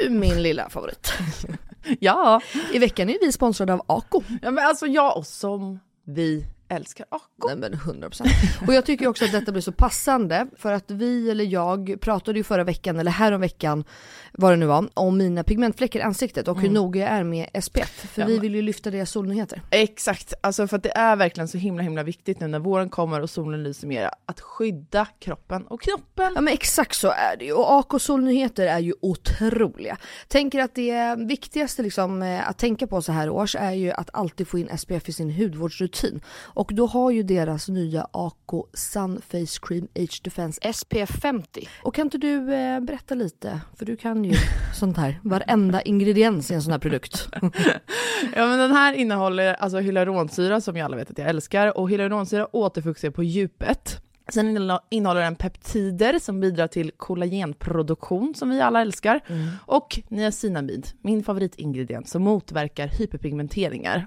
Du min lilla favorit. Ja, I veckan är vi sponsrade av Ako. ja men alltså jag och som vi älskar Ako. Nej men 100%. Och jag tycker också att detta blir så passande för att vi eller jag pratade ju förra veckan eller härom veckan vad det nu var om mina pigmentfläckar i ansiktet och hur noga jag är med SPF. För Ja, vi vill ju lyfta deras solnyheter. Exakt, alltså för att det är verkligen så himla himla viktigt nu när våren kommer och solen lyser mer att skydda kroppen och knoppen. Ja men exakt så är det ju och AK solnyheter är ju otroliga. Tänker att det viktigaste liksom eh, att tänka på så här års är ju att alltid få in SPF i sin hudvårdsrutin. Och då har ju deras nya AK Sun Face Cream Age Defense SPF 50. Och kan inte du eh, berätta lite, för du kan ju sånt här, varenda ingrediens i en sån här produkt. Ja men den här innehåller alltså hyaluronsyra som jag alla vet att jag älskar och hyaluronsyra återfuktar på djupet. Sen innehå- innehåller den peptider som bidrar till kollagenproduktion som vi alla älskar. Och niacinamid, min favoritingrediens som motverkar hyperpigmenteringar.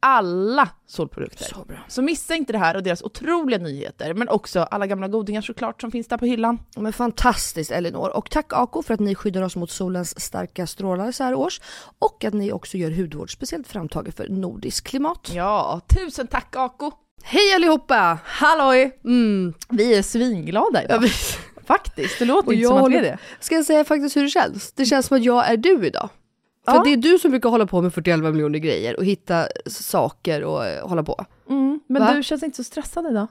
Alla solprodukter. Så bra. Så missa inte det här och deras otroliga nyheter, men också alla gamla godingar såklart som finns där på hyllan. Men fantastiskt Elinor. Och tack Ako för att ni skyddar oss mot solens starka strålar så här års. Och att ni också gör hudvård speciellt framtaget för nordisk klimat. Ja, tusen tack Ako! Hej allihopa! Halloj! Mm. Vi är svinglada idag. Ja, Faktiskt, det låter Och inte som att vi är det. Ska jag säga faktiskt hur det känns? Det känns som att jag är du idag. För Ja. det är du som brukar hålla på med 41 miljoner grejer och hitta saker och eh, hålla på. Mm, men Va? du känns inte så stressad idag.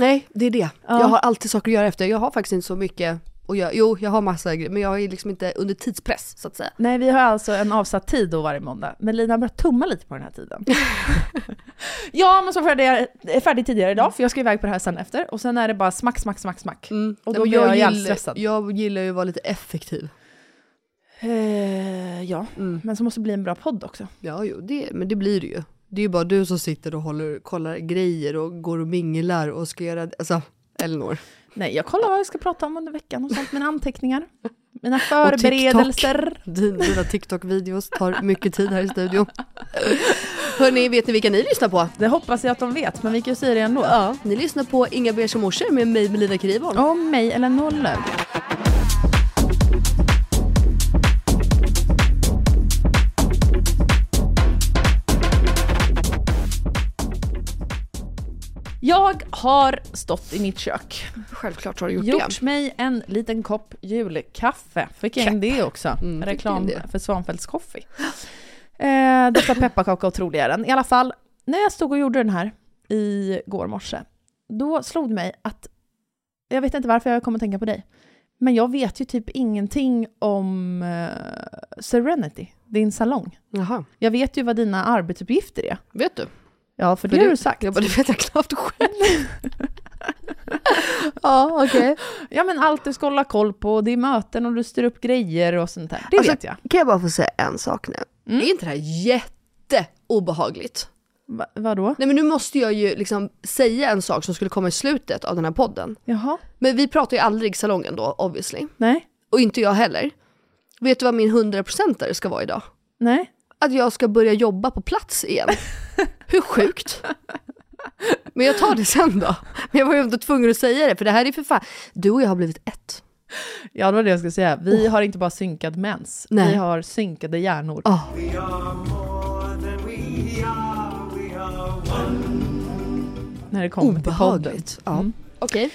Nej, det är det. Ja. Jag har alltid saker att göra efter. Jag har faktiskt inte så mycket att göra. Jo, jag har massa grejer, men jag är liksom inte under tidspress så att säga. Nej, vi har alltså en avsatt tid då varje måndag, men Lina har börjat tumma lite på den här tiden. ja, men så får jag det färdigt tidigare idag, för jag ska iväg på det här sen efter, och sen är det bara smack, smack, smack, smack. Och Nej, då blir jag, jävligt gillar, stressad. jag gillar ju att vara lite effektiv. Eh, ja, men så måste det bli en bra podd också. Ja, jo, det, men det blir det ju. Det är ju bara du som sitter och håller, kollar grejer och går och minglar och ska göra, alltså, Elinor. Nej, jag kollar vad jag ska prata om under veckan och sånt, mina anteckningar. Mina förberedelser. Din- Dina TikTok-videos tar mycket tid här i studion. Hörni, vet ni vilka ni lyssnar på? Det hoppas jag att de vet, men vi kan ju säga det ändå. Ja, ni lyssnar på Inga Beige morsor med mig Melina Krivholm. Om mig eller nollöv. Jag har stått i mitt kök, Självklart har du gjort, gjort mig en liten kopp julkaffe. Fick jag in det också? Mm, Reklam det? för Svanfeldts Coffee. Eh, detta pepparkaka otrolig är den. I alla fall, när jag stod och gjorde den här i går morse, då slog det mig att, jag vet inte varför jag kom att tänka på dig, Men jag vet ju typ ingenting om eh, Serenity, din salong. Jaha. Jag vet ju vad dina arbetsuppgifter är. Vet du? Ja, för det För har du sagt. Jag bara, det vet jag knappt själv. ja, okej. Ja men allt du ska hålla koll på, det är möten och du styr upp grejer och sånt där. Det Alltså, vet jag. Kan jag bara få säga en sak nu? Mm. Är inte det här jätteobehagligt? Va, vadå? Nej men nu måste jag ju liksom säga en sak som skulle komma i slutet av den här podden. Jaha? Men vi pratar ju aldrig salongen då, obviously. Nej? Och inte jag heller. Vet du vad min 100% ska vara idag? Nej? Att jag ska börja jobba på plats igen. Hur sjukt? Men jag tar det sen då. Men jag var ju ändå tvungen att säga det, för det här är för fan, du och jag har blivit ett. Ja, det var det jag skulle säga. Vi har inte bara synkad mens, Nej. vi har synkade hjärnor. Ah. När det kommer till podden. Obehagligt. Ja. Mm. Okej.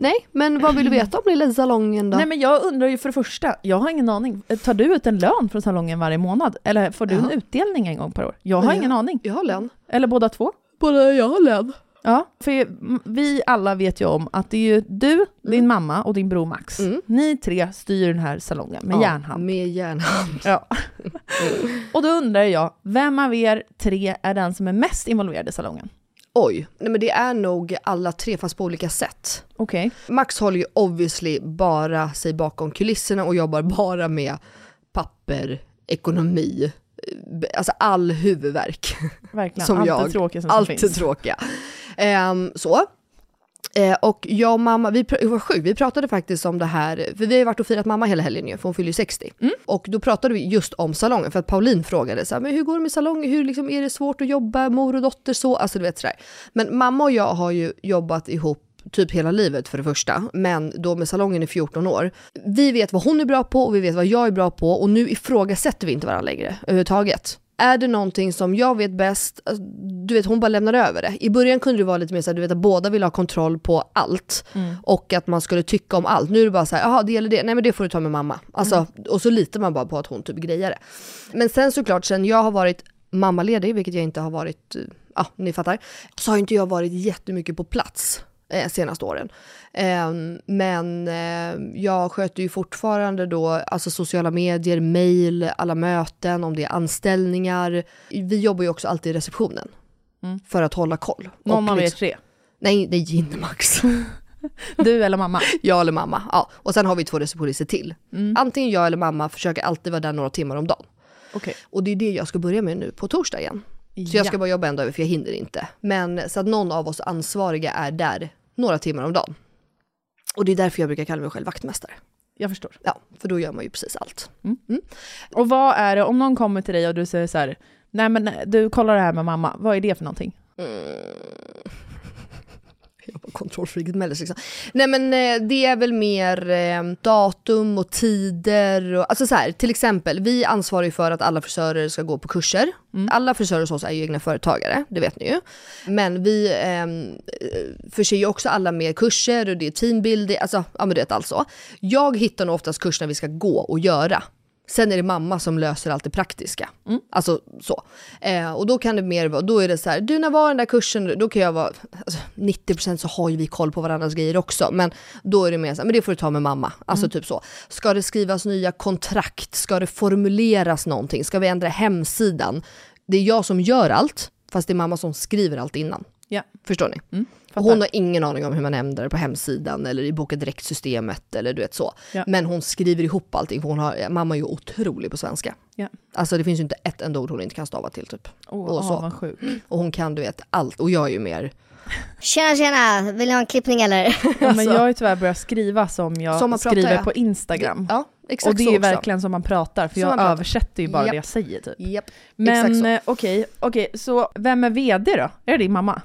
Nej, men vad vill du veta om lilla salongen då? Nej men jag undrar ju för det första, jag har ingen aning. Tar du ut en lön från salongen varje månad? Eller får du en Ja. utdelning en gång per år? Jag har Nej, ingen aning. Jag har lön. Eller båda två? Både jag har lön. Ja, för vi alla vet ju om att det är ju du, din mamma och din bror Max. Mm. Ni tre styr den här salongen med Ja, järnhand. Med järnhand. Ja. och då undrar jag, vem av er tre är den som är mest involverad i salongen? Oj, nej men det är nog alla tre fast på olika sätt. Okej. Max håller ju obviously bara sig bakom kulisserna och jobbar bara med papper, ekonomi, eh, alltså all huvudvärk. Verkligen. Som Allt jag. det tråkiga som Allt finns. det tråkiga. Ehm, så. Eh, och jag och mamma, vi, var sjukt, vi pratade faktiskt om det här, för vi har ju varit och firat mamma hela helgen ju, för hon fyller ju 60. Mm. Och då pratade vi just om salongen, för att Pauline frågade så här, men hur går det med salongen, hur liksom, är det svårt att jobba, mor och dotter så, alltså du vet sådär. Men mamma och jag har ju jobbat ihop typ hela livet för det första, men då med salongen i 14 år. Vi vet vad hon är bra på och vi vet vad jag är bra på och nu ifrågasätter vi inte varandra längre överhuvudtaget. Är det någonting som jag vet bäst, alltså, du vet hon bara lämnar över det. I början kunde det vara lite mer så här, du vet att båda vill ha kontroll på allt och att man skulle tycka om allt. Nu är det bara så här, jaha det gäller det, nej men det får du ta med mamma. Alltså, Och så litar man bara på att hon typ grejar det. Men sen såklart, sen jag har varit mammaledig, vilket jag inte har varit, eh, ja ni fattar, så har inte jag varit jättemycket på plats eh, senaste åren. Eh, men eh, jag sköter ju fortfarande då alltså sociala medier, mail, alla möten, om det är anställningar. Vi jobbar ju också alltid i receptionen för att hålla koll. Någon av er tre? Nej, det är Gin Max. Du eller mamma? jag eller mamma. Ja. Och sen har vi två receptionister till. Mm. Antingen jag eller mamma försöker alltid vara där några timmar om dagen. Okej. Och det är det jag ska börja med nu på torsdag igen. Så jag ska bara jobba en dag över för jag hinner inte. Men så att någon av oss ansvariga är där några timmar om dagen. Och det är därför jag brukar kalla mig själv vaktmästare. Jag förstår. Ja, för då gör man ju precis allt. Och vad är det, om någon kommer till dig och du säger så här, nej men du kollar det här med mamma, vad är det för någonting? Jag var kontrollfreaket mellis liksom. Nej men eh, det är väl mer eh, datum och tider och alltså så här, till exempel vi ansvarar ju för att alla frisörer ska gå på kurser. Alla frisörer hos oss är ju egna företagare, det vet ni ju. Men vi eh, förser ju också alla med kurser och det är teambuilding, alltså ja men du vet allt så. Jag hittar nog oftast kurserna vi ska gå och göra. Sen är det mamma som löser allt det praktiska. Alltså så. Eh, och då kan det mer vara, då är det så här, du när var den där kursen? Då kan jag vara, alltså, 90% så har ju vi koll på varandras grejer också. Men då är det mer så här, men det får du ta med mamma. Alltså typ så. Ska det skrivas nya kontrakt? Ska det formuleras någonting? Ska vi ändra hemsidan? Det är jag som gör allt, fast det är mamma som skriver allt innan. Ja. Förstår ni? Mm, fattar. hon har ingen aning om hur man ändrar på hemsidan eller i Boka Direkt-systemet eller du vet så. Ja. Men hon skriver ihop allting för hon har, mamma är ju otrolig på svenska. Ja. Alltså det finns ju inte ett enda ord hon inte kan stava till typ. Åh, och, så. sjukt. och hon kan du vet allt och jag är ju mer, Tjena tjena, vill ni ha en klippning eller? Ja, men jag har ju tyvärr börjat skriva som jag Som pratar, skriver ja. på Instagram. ja exakt och det är också. verkligen som man pratar, för Som jag översätter ju bara Japp. det jag säger typ. Exakt Men så. eh, okej, okej, så vem är VD då? Är det din mamma?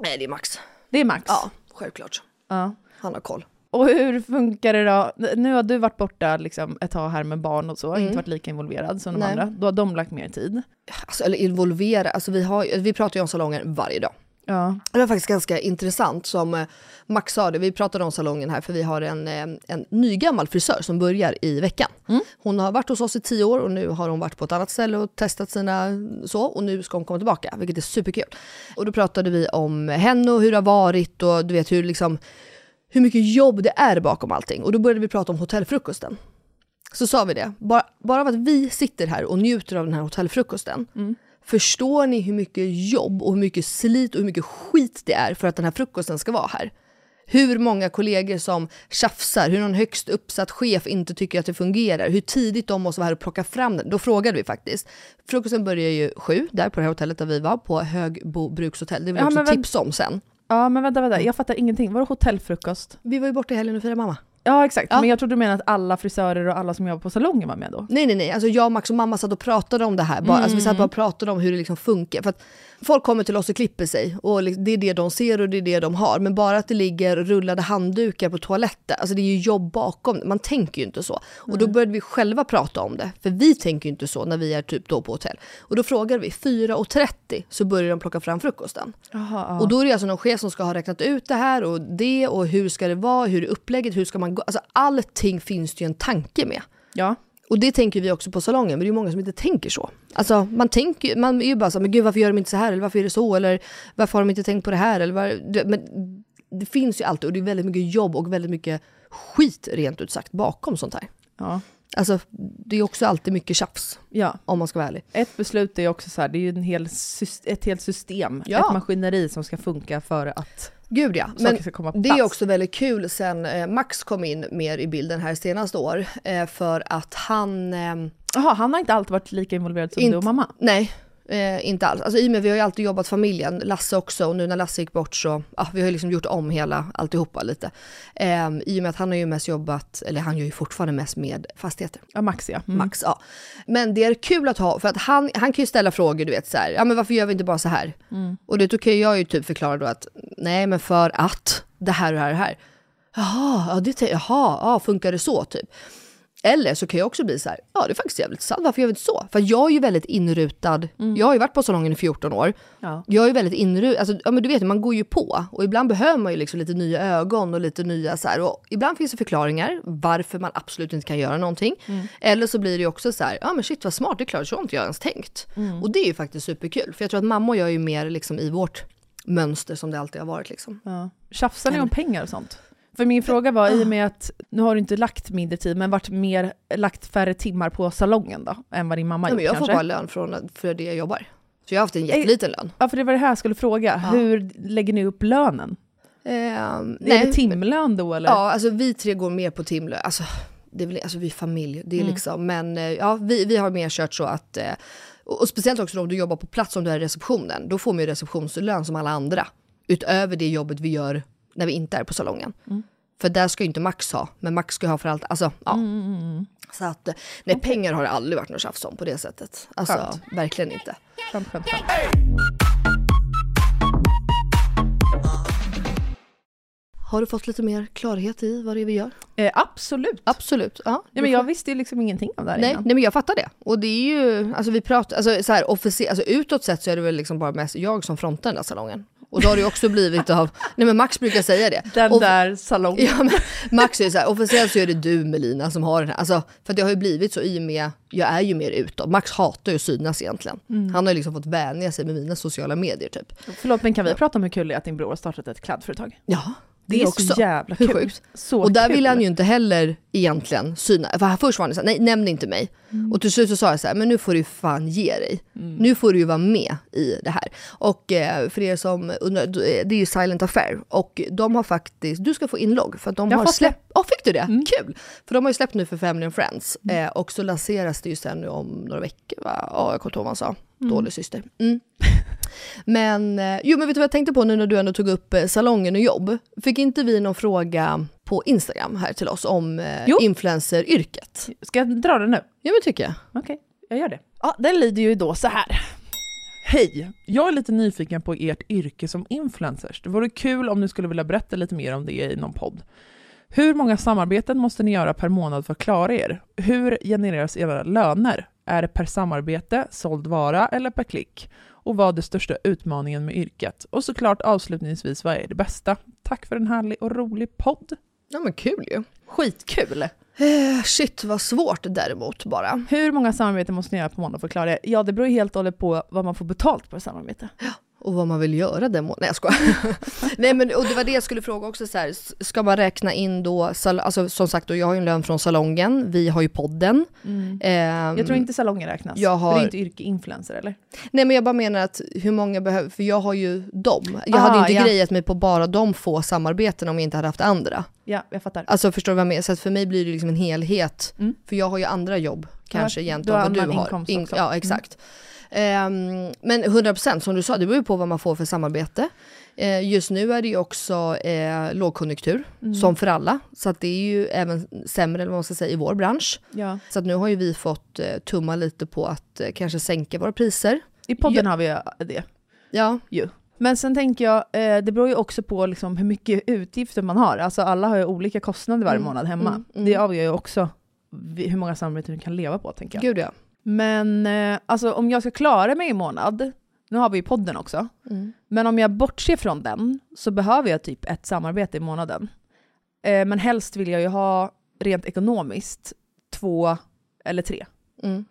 Nej det är Max. Det är Max? Ja, självklart. Ja. Han har koll. Och hur funkar det då? Nu har du varit borta liksom ett tag här med barn och så, Mm. inte varit lika involverad som de Nej. andra. Då har de lagt mer tid. Alltså, eller involvera, alltså vi, har, vi pratar ju om salongen varje dag. Ja. Det var faktiskt ganska intressant som eh, Max sa det, vi pratade om salongen här för vi har en, eh, en nygammal frisör som börjar i veckan. Hon har varit hos oss i tio år och nu har hon varit på ett annat ställe och testat sina så och nu ska hon komma tillbaka, vilket är superkul. Och då pratade vi om henne och hur det har varit och du vet hur liksom hur mycket jobb det är bakom allting. Och då började vi prata om hotellfrukosten. Så sa vi det, bara, bara av att vi sitter här och njuter av den här hotellfrukosten. Förstår ni hur mycket jobb och hur mycket slit och hur mycket skit det är för att den här frukosten ska vara här? Hur många kollegor som tjafsar, hur någon högst uppsatt chef inte tycker att det fungerar, hur tidigt de måste vara här och plocka fram den. Då frågade vi faktiskt. Frukosten börjar ju sju, där på det här hotellet där vi var, på Högbo brukshotell. Det vill jag Ja, också tipsa om sen. Ja men vänta, vänta, jag fattar ingenting. Var det hotellfrukost? Vi var ju borta i helgen och firade mamma. Ja exakt, Ja. men jag trodde du menade att alla frisörer och alla som jobbar på salongen var med då. Nej, nej, nej. Alltså jag, Max och mamma satt och pratade om det här. Bara, alltså vi satt bara och pratade om hur det liksom funkar. För att folk kommer till oss och klipper sig och det är det de ser och det är det de har. Men bara att det ligger rullade handdukar på toaletten, alltså det är ju jobb bakom. Man tänker ju inte så. Och då började vi själva prata om det. För vi tänker ju inte så när vi är typ då på hotell. Och då frågade vi, 4.30 så börjar de plocka fram frukosten. Jaha, Och då är det alltså någon chef som ska ha räknat ut det här och det och hur ska det vara, hur är upplägget, hur ska man gå? Alltså allting finns det ju en tanke med. Ja. Och det tänker vi också på salongen, men det är ju många som inte tänker så. Alltså man tänker man är ju bara så men gud varför gör de inte så här, eller varför är det så, eller varför har de inte tänkt på det här, eller var, det- men det finns ju alltid, och det är väldigt mycket jobb och väldigt mycket skit rent ut sagt bakom sånt här. ja. Alltså det är också alltid mycket tjafs, ja. om man ska vara ärlig. Ett beslut är också så här, det är ju en hel ett helt system, Ja. ett maskineri som ska funka för att Gud ja, men det är också väldigt kul sen eh, Max kom in mer i bilden här senaste år, eh, för att han eh, Jaha, han har inte alltid varit lika involverad som Inte- du och mamma? Nej, eh, inte alls. Alltså, I och med vi har ju alltid jobbat familjen, Lasse också, och nu när Lasse gick bort så, ja, vi har ju liksom gjort om hela alltihopa lite. Eh, I och med att han har ju mest jobbat, eller han gör ju fortfarande mest med fastigheter. Ja, Max ja. Mm. Max, ja. Men det är kul att ha, för att han, han kan ju ställa frågor, du vet så här, ja men varför gör vi inte bara så här? Och det, då kan jag ju typ förklara då att, nej men för att det här och det här och det här. Jaha, ja, det, jaha, ja, funkar det så typ? Eller så kan jag också bli så här, ja det är faktiskt jävligt sant, varför gör vi inte så? För jag är ju väldigt inrutad, jag har ju varit på salongen i 14 år, Ja. jag är ju väldigt inrutad, alltså, ja men du vet man går ju på och ibland behöver man ju liksom lite nya ögon och lite nya så här, och ibland finns det förklaringar varför man absolut inte kan göra någonting. Eller så blir det ju också så här, ja men shit vad smart, det är klart, så har inte jag ens tänkt. Och det är ju faktiskt superkul, för jag tror att mamma och jag är ju mer liksom i vårt mönster som det alltid har varit liksom. Ja. Tjafsar ni om pengar och sånt? För min fråga var, i och med att nu har du inte lagt mindre tid, men varit mer, lagt färre timmar på salongen då, än vad din mamma Ja, gjort men jag får kanske? bara lön från, för det jag jobbar. Så jag har haft en jätteliten lön. Ja, för det var det här jag skulle fråga. Hur lägger ni upp lönen? Ehm, är det timlön då eller? Ja, alltså vi tre går mer på timlön. Alltså, det är väl, alltså vi är familj, det är Mm. liksom, men eh, ja, vi, vi har mer kört så att, eh, och och speciellt också om du jobbar på plats, om du är i receptionen, då får man ju receptionslön som alla andra. Utöver det jobbet vi gör när vi inte är på salongen. Mm. För där ska ju inte Max ha, men Max ska ha för allt, alltså ja. Mm, Så att, nej pengar har det aldrig varit något tjafs om på det sättet. Alltså Skönt. verkligen inte. Skönt, skönt, skönt. Har du fått lite mer klarhet i vad det är vi gör? Eh, absolut. Absolut, ja. Ja, men jag visste ju liksom ingenting om det här Nej, innan. nej men jag fattar det. Och det är ju, alltså vi pratar, alltså så här offici- alltså utåt sett så är det väl liksom bara mest jag som frontar den där salongen. Och då har det också blivit av, nej men Max brukar säga det. Den Och- där salongen. Ja, Max är ju så här, officiellt så är det du Melina som har den här, alltså för det har ju blivit så i och med, jag är ju mer utåt. Max hatar ju att synas egentligen. Mm. Han har ju liksom fått vänja sig med mina sociala medier typ. Förlåt, men kan vi prata om hur kul det är att din bror har startat ett klädföretag? Ja, Det är också. så jävla kul. sjukt? Så och där kul. vill han ju inte heller egentligen syna. För först var han så här, nej nämn inte mig. Mm. Och till slut så sa jag så här, men nu får du fan ge dig. Nu får du ju vara med i det här. Och eh, för er som undrar, det är ju Silent Affair. Och de har faktiskt, du ska få inlogg för att de Jag har släppt, ja fick du det? Mm. Kul! För de har ju släppt nu för Family and Friends. Eh, och så lanseras det ju sen nu om några veckor va? Ja, jag kommer inte ihåg vad han sa. Dålig syster. Mm. Men, eh, jo men vet du vad jag tänkte på nu när du ändå tog upp eh, salongen och jobb? Fick inte vi någon fråga på Instagram här till oss om eh, Jo. influenceryrket? Ska jag dra den nu? Ja men tycker jag. Okej, jag gör det. Ja, den lyder ju då så här. Hej! Jag är lite nyfiken på ert yrke som influencers. Det vore kul om ni skulle vilja berätta lite mer om det i någon podd. Hur många samarbeten måste ni göra per månad för att klara er? Hur genereras era löner? Är det per samarbete, såld vara eller per klick? Och vad är största utmaningen med yrket? Och såklart avslutningsvis, vad är det bästa? Tack för en härlig och rolig podd. Ja men kul ju. Skitkul! Eh, shit vad svårt däremot bara. Hur många samarbeten måste ni göra på månad för att klara det? Ja, det beror helt och hållet på vad man får betalt på ett samarbete. Och Och vad man vill göra den månaden. Nej jag skojar. Nej men och det var det jag skulle fråga också så här, ska man räkna in då, sal- alltså som sagt då, jag har ju en lön från salongen, vi har ju podden. Ehm, Jag tror inte salongen räknas. Jag För har- det är inte yrkeinfluencer eller? Nej men jag bara menar att hur många behöver, för jag har ju dem. Jag Ah, hade inte ja. grejat mig på bara de få samarbeten om jag inte hade haft andra. Ja, jag fattar. Alltså förstår du vad jag menar? Så för mig blir det liksom en helhet. Mm. För jag har ju andra jobb kanske Ja, har vad du har. In- ja exakt. Ehm, men 100% som du sa, det beror ju på vad man får för samarbete. Eh, just nu är det ju också eh, lågkonjunktur, Mm. som för alla. Så att det är ju även sämre, eller vad man ska säga, i vår bransch. Ja. Så att nu har ju vi fått eh, tumma lite på att eh, kanske sänka våra priser. I podden har vi det. Ja, ju. Men sen tänker jag, eh, det beror ju också på liksom hur mycket utgifter man har. Alltså alla har ju olika kostnader varje Mm, månad hemma. mm, mm. Det avgör ju också hur många samarbeten du kan leva på, tänker jag. gud ja. Men eh, alltså om jag ska klara mig i månad, nu har vi ju podden också, Mm. men om jag bortser från den så behöver jag typ ett samarbete i månaden. Eh, men helst vill jag ju ha, rent ekonomiskt, två eller tre. Mm.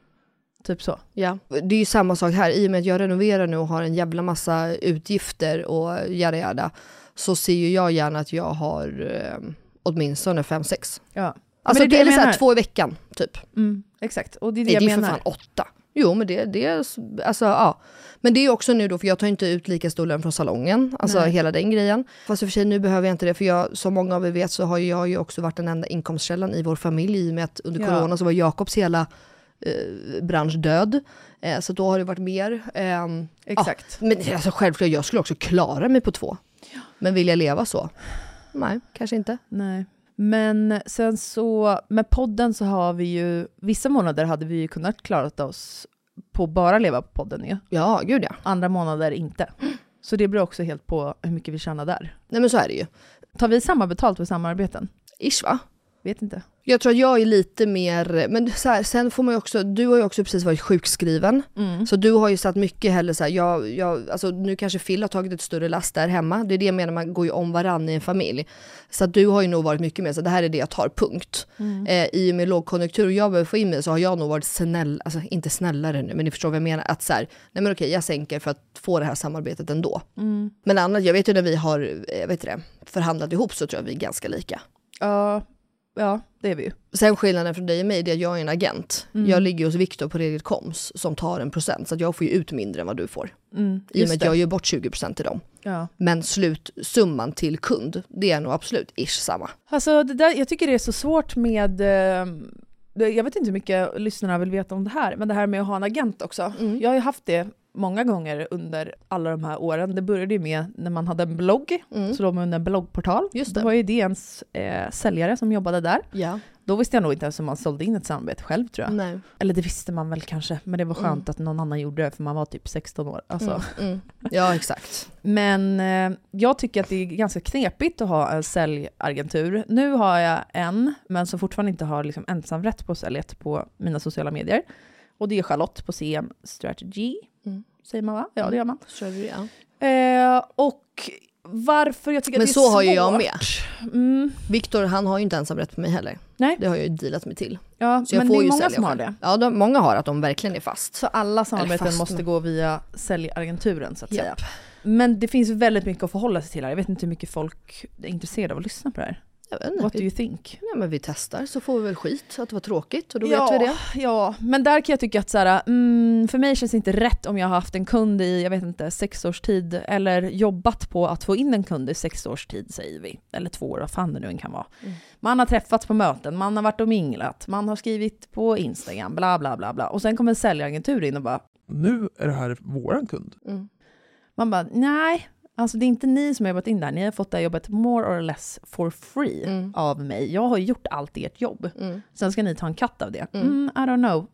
Typ så. Ja, det är ju samma sak här. I och med att jag renoverar nu och har en jävla massa utgifter och jada jada, så ser ju jag gärna att jag har eh, åtminstone fem sex. Ja. Alltså men det, jag eller så här, menar. två i veckan, typ. Mm, exakt, och det är det Nej, jag det är för menar. fan åtta. Jo, men det, det är, alltså ja. Men det är också nu då, för jag tar inte ut lika stor lön från salongen, alltså Nej. hela den grejen. Fast i och för sig nu behöver jag inte det, för jag, som många av er vet så har jag ju också varit den enda inkomstkällan i vår familj i och med att under Ja. corona så var Jakobs hela eh, bransch död. Eh, så då har det varit mer. ehm, Exakt. Ja, men alltså självklart, jag skulle också klara mig på två. Men vill jag leva så? Nej, kanske inte. Nej. Men sen så, med podden så har vi ju, vissa månader hade vi ju kunnat klara oss på bara leva på podden ju. Ja, gud ja. Andra månader inte. Så det beror också helt på hur mycket vi tjänar där. Nej men så är det ju. Tar vi samma betalt för samarbeten? Ish va? Vet inte. Jag tror att jag är lite mer, men så här, sen får man ju också, du har ju också precis varit sjukskriven. Mm. Så du har ju satt mycket hellre så här, jag, jag, alltså nu kanske Phil har tagit ett större last där hemma. Det är det jag menar, man går ju om varann i en familj. Så att du har ju nog varit mycket mer så det här är det jag tar, punkt. Mm. Eh, I och med lågkonjunktur och jag behöver få in mig så har jag nog varit snäll, alltså inte snällare nu, men ni förstår vad jag menar. Att så här, nej men okej, jag sänker för att få det här samarbetet ändå. Mm. Men annars, jag vet ju när vi har, eh, vet det, förhandlat ihop så tror jag vi är ganska lika. Ja, ja, det är vi ju. Sen skillnaden från dig och mig är att jag är en agent. Mm. Jag ligger hos Viktor på Redigt Koms som tar en procent så jag får ju ut mindre än vad du får. Mm, I och med att jag ger bort 20% till dem. Ja. Men slutsumman till kund, det är nog absolut ish samma. Alltså det där, jag tycker det är så svårt med, eh, jag vet inte hur mycket lyssnarna vill veta om det här, men det här med att ha en agent också. Mm. Jag har ju haft det många gånger under alla de här åren. Det började ju med när man hade en blogg, Mm. så låg man under en bloggportal. Just Då det. var ju DNs eh, säljare som jobbade där. Ja. Då visste jag nog inte ens om man sålde in ett samarbete själv tror jag. Nej. Eller det visste man väl kanske, men det var skönt Mm. att någon annan gjorde det för man var typ 16 år. Alltså. Mm. Mm. Ja exakt. Men eh, jag tycker att det är ganska knepigt att ha en säljagentur. Nu har jag en, men som fortfarande inte har liksom ensamrätt på säljet på mina sociala medier. Och det är Charlotte på CM Strategy. Säger man va? Ja, det gör man. Strategy, ja. Eh, och varför jag tycker Men att det så är har ju jag svårt. med. Mm, Viktor han har ju inte ensamrätt på mig heller. nej, Det har jag ju dealat mig till. ja, Så jag men får det är ju många som har det. Ja, de, många har att de verkligen är fast. Så alla samarbeten fast måste gå via säljagenturen så att Japp. säga. Men det finns väldigt mycket att förhålla sig till här. Jag vet inte hur mycket folk är intresserade av att lyssna på det här. Jag vet inte, What do vi, you think? ja, men vi testar så får vi väl skit att det var tråkigt och då ja, vet vi det. Ja, men där kan jag tycka att så här, mm, för mig känns det inte rätt om jag har haft en kund i, jag vet inte, sex års tid eller jobbat på att få in en kund i sex års tid säger vi. Eller två år, vad fan det nu än kan vara. Mm. Man har träffats på möten, man har varit och minglat, man har skrivit på Instagram, bla bla bla bla. Och sen kommer en säljagentur in och bara, Nu är det här våran kund. Mm. man bara, nej, alltså det är inte ni som har jobbat in där, ni har fått det här jobbet more or less for free Mm. av mig. Jag har gjort allt ert jobb. Mm. Sen ska ni ta en katt av det. Mm. Mm, I don't know.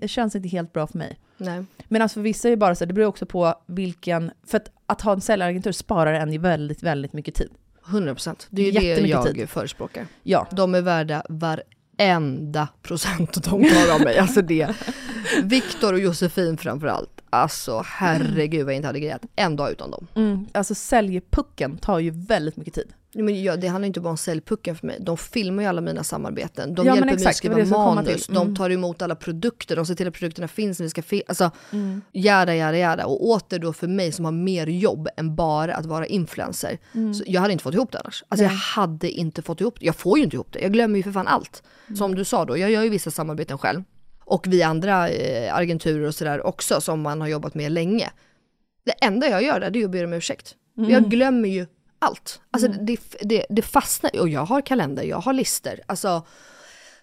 Det känns inte helt bra för mig. Nej. Men alltså för vissa är det bara så, det beror också på vilken, för att, att ha en säljaragentur sparar en ju väldigt, väldigt mycket tid. 100%. Det är ju det jag tid. förespråkar. Ja. De är värda varenda procent de tar av mig. Alltså det. Viktor och Josefin framförallt. Alltså herregud vad jag inte hade grejat en dag utan dem. Mm, alltså säljpucken tar ju väldigt mycket tid. Men ja, det handlar inte bara om säljpucken för mig. De filmar ju alla mina samarbeten. De Ja, hjälper mig att exakt, det var skriva manus. Mm. De tar emot alla produkter. De ser till att produkterna finns när vi ska filma. Alltså, jada, jada, jada. Och åter då för mig som har mer jobb än bara att vara influencer. Så jag hade inte fått ihop det annars. Alltså jag hade inte fått ihop det. Jag får ju inte ihop det. Jag glömmer ju för fan allt. Som du sa då, jag gör ju vissa samarbeten själv. Och vi andra eh, agenturer och sådär också som man har jobbat med länge. Det enda jag gör där det är att be om ursäkt. Jag glömmer ju allt. Alltså det, det, det fastnar och jag har kalender, jag har lister. Alltså,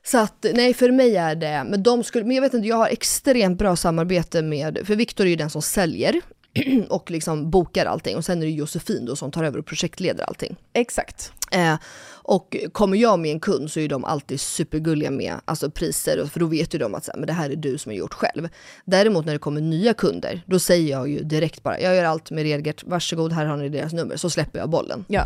så att nej för mig är det, men de skulle, men jag vet inte, jag har extremt bra samarbete med, för Viktor är ju den som säljer och liksom bokar allting och sen är det Josefin då som tar över och projektleder allting. Exakt. Eh, och kommer jag med en kund så är de alltid supergulliga med alltså priser, för då vet ju de att så här, men det här är du som har gjort själv. Däremot när det kommer nya kunder, då säger jag ju direkt bara, jag gör allt med Redgert, varsågod här har ni deras nummer, så släpper jag bollen. Ja.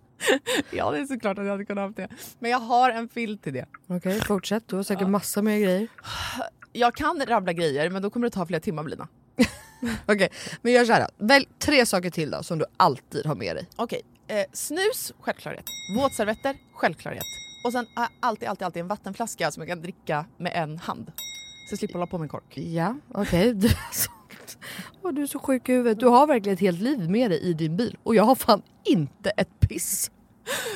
Ja det är såklart att jag hade kunnat ha det. Men jag har en filt till det. Okej fortsätt, du har säkert massa mer grejer. Jag kan rabbla grejer men då kommer det ta flera timmar Blina. Okej, men gör såhär. Välj tre saker till då som du alltid har med dig. Okej, eh, snus, självklarhet. Våtservetter, självklarhet. Och sen har jag alltid, alltid, alltid en vattenflaska som jag kan dricka med en hand. Så jag slipper hålla på med en kork. Ja, okej. Åh, du är så sjuk i huvudet. Du har verkligen ett helt liv med dig i din bil och jag har fan inte ett piss.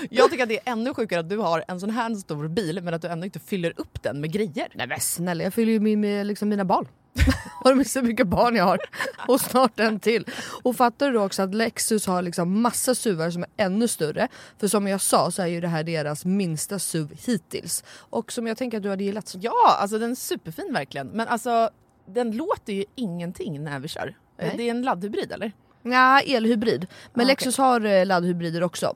Jag tycker att det är ännu sjukare att du har en sån här stor bil men att du ändå inte fyller upp den med grejer. Nej men snälla, jag fyller ju min med liksom mina barn. har du missat hur mycket barn jag har? Och snart en till. Och fattar du då också att Lexus har liksom massa SUVar som är ännu större. För som jag sa så är ju det här deras minsta SUV hittills. Och som jag tänker att du hade gillat. Ja, alltså den är superfin verkligen. Men alltså den låter ju ingenting när vi kör. Nej. Det är en laddhybrid eller? Ja, elhybrid. Men Ah, Lexus har eh, laddhybrider också.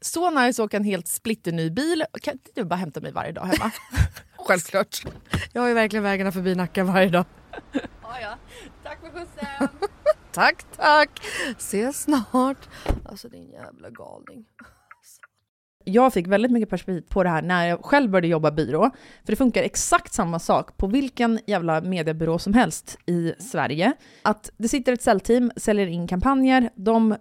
Så nice att åka en helt splitterny bil. Kan inte du bara hämta mig varje dag hemma? Självklart. Jag har ju verkligen vägarna förbi Nacka varje dag. ja, ja. Tack för skjutsen. Tack tack! Ses snart. Alltså din jävla galning. Jag fick väldigt mycket perspektiv på det här när jag själv började jobba byrå. För det funkar exakt samma sak på vilken jävla mediebyrå som helst i Sverige. Att det sitter ett säljteam, säljer in kampanjer, de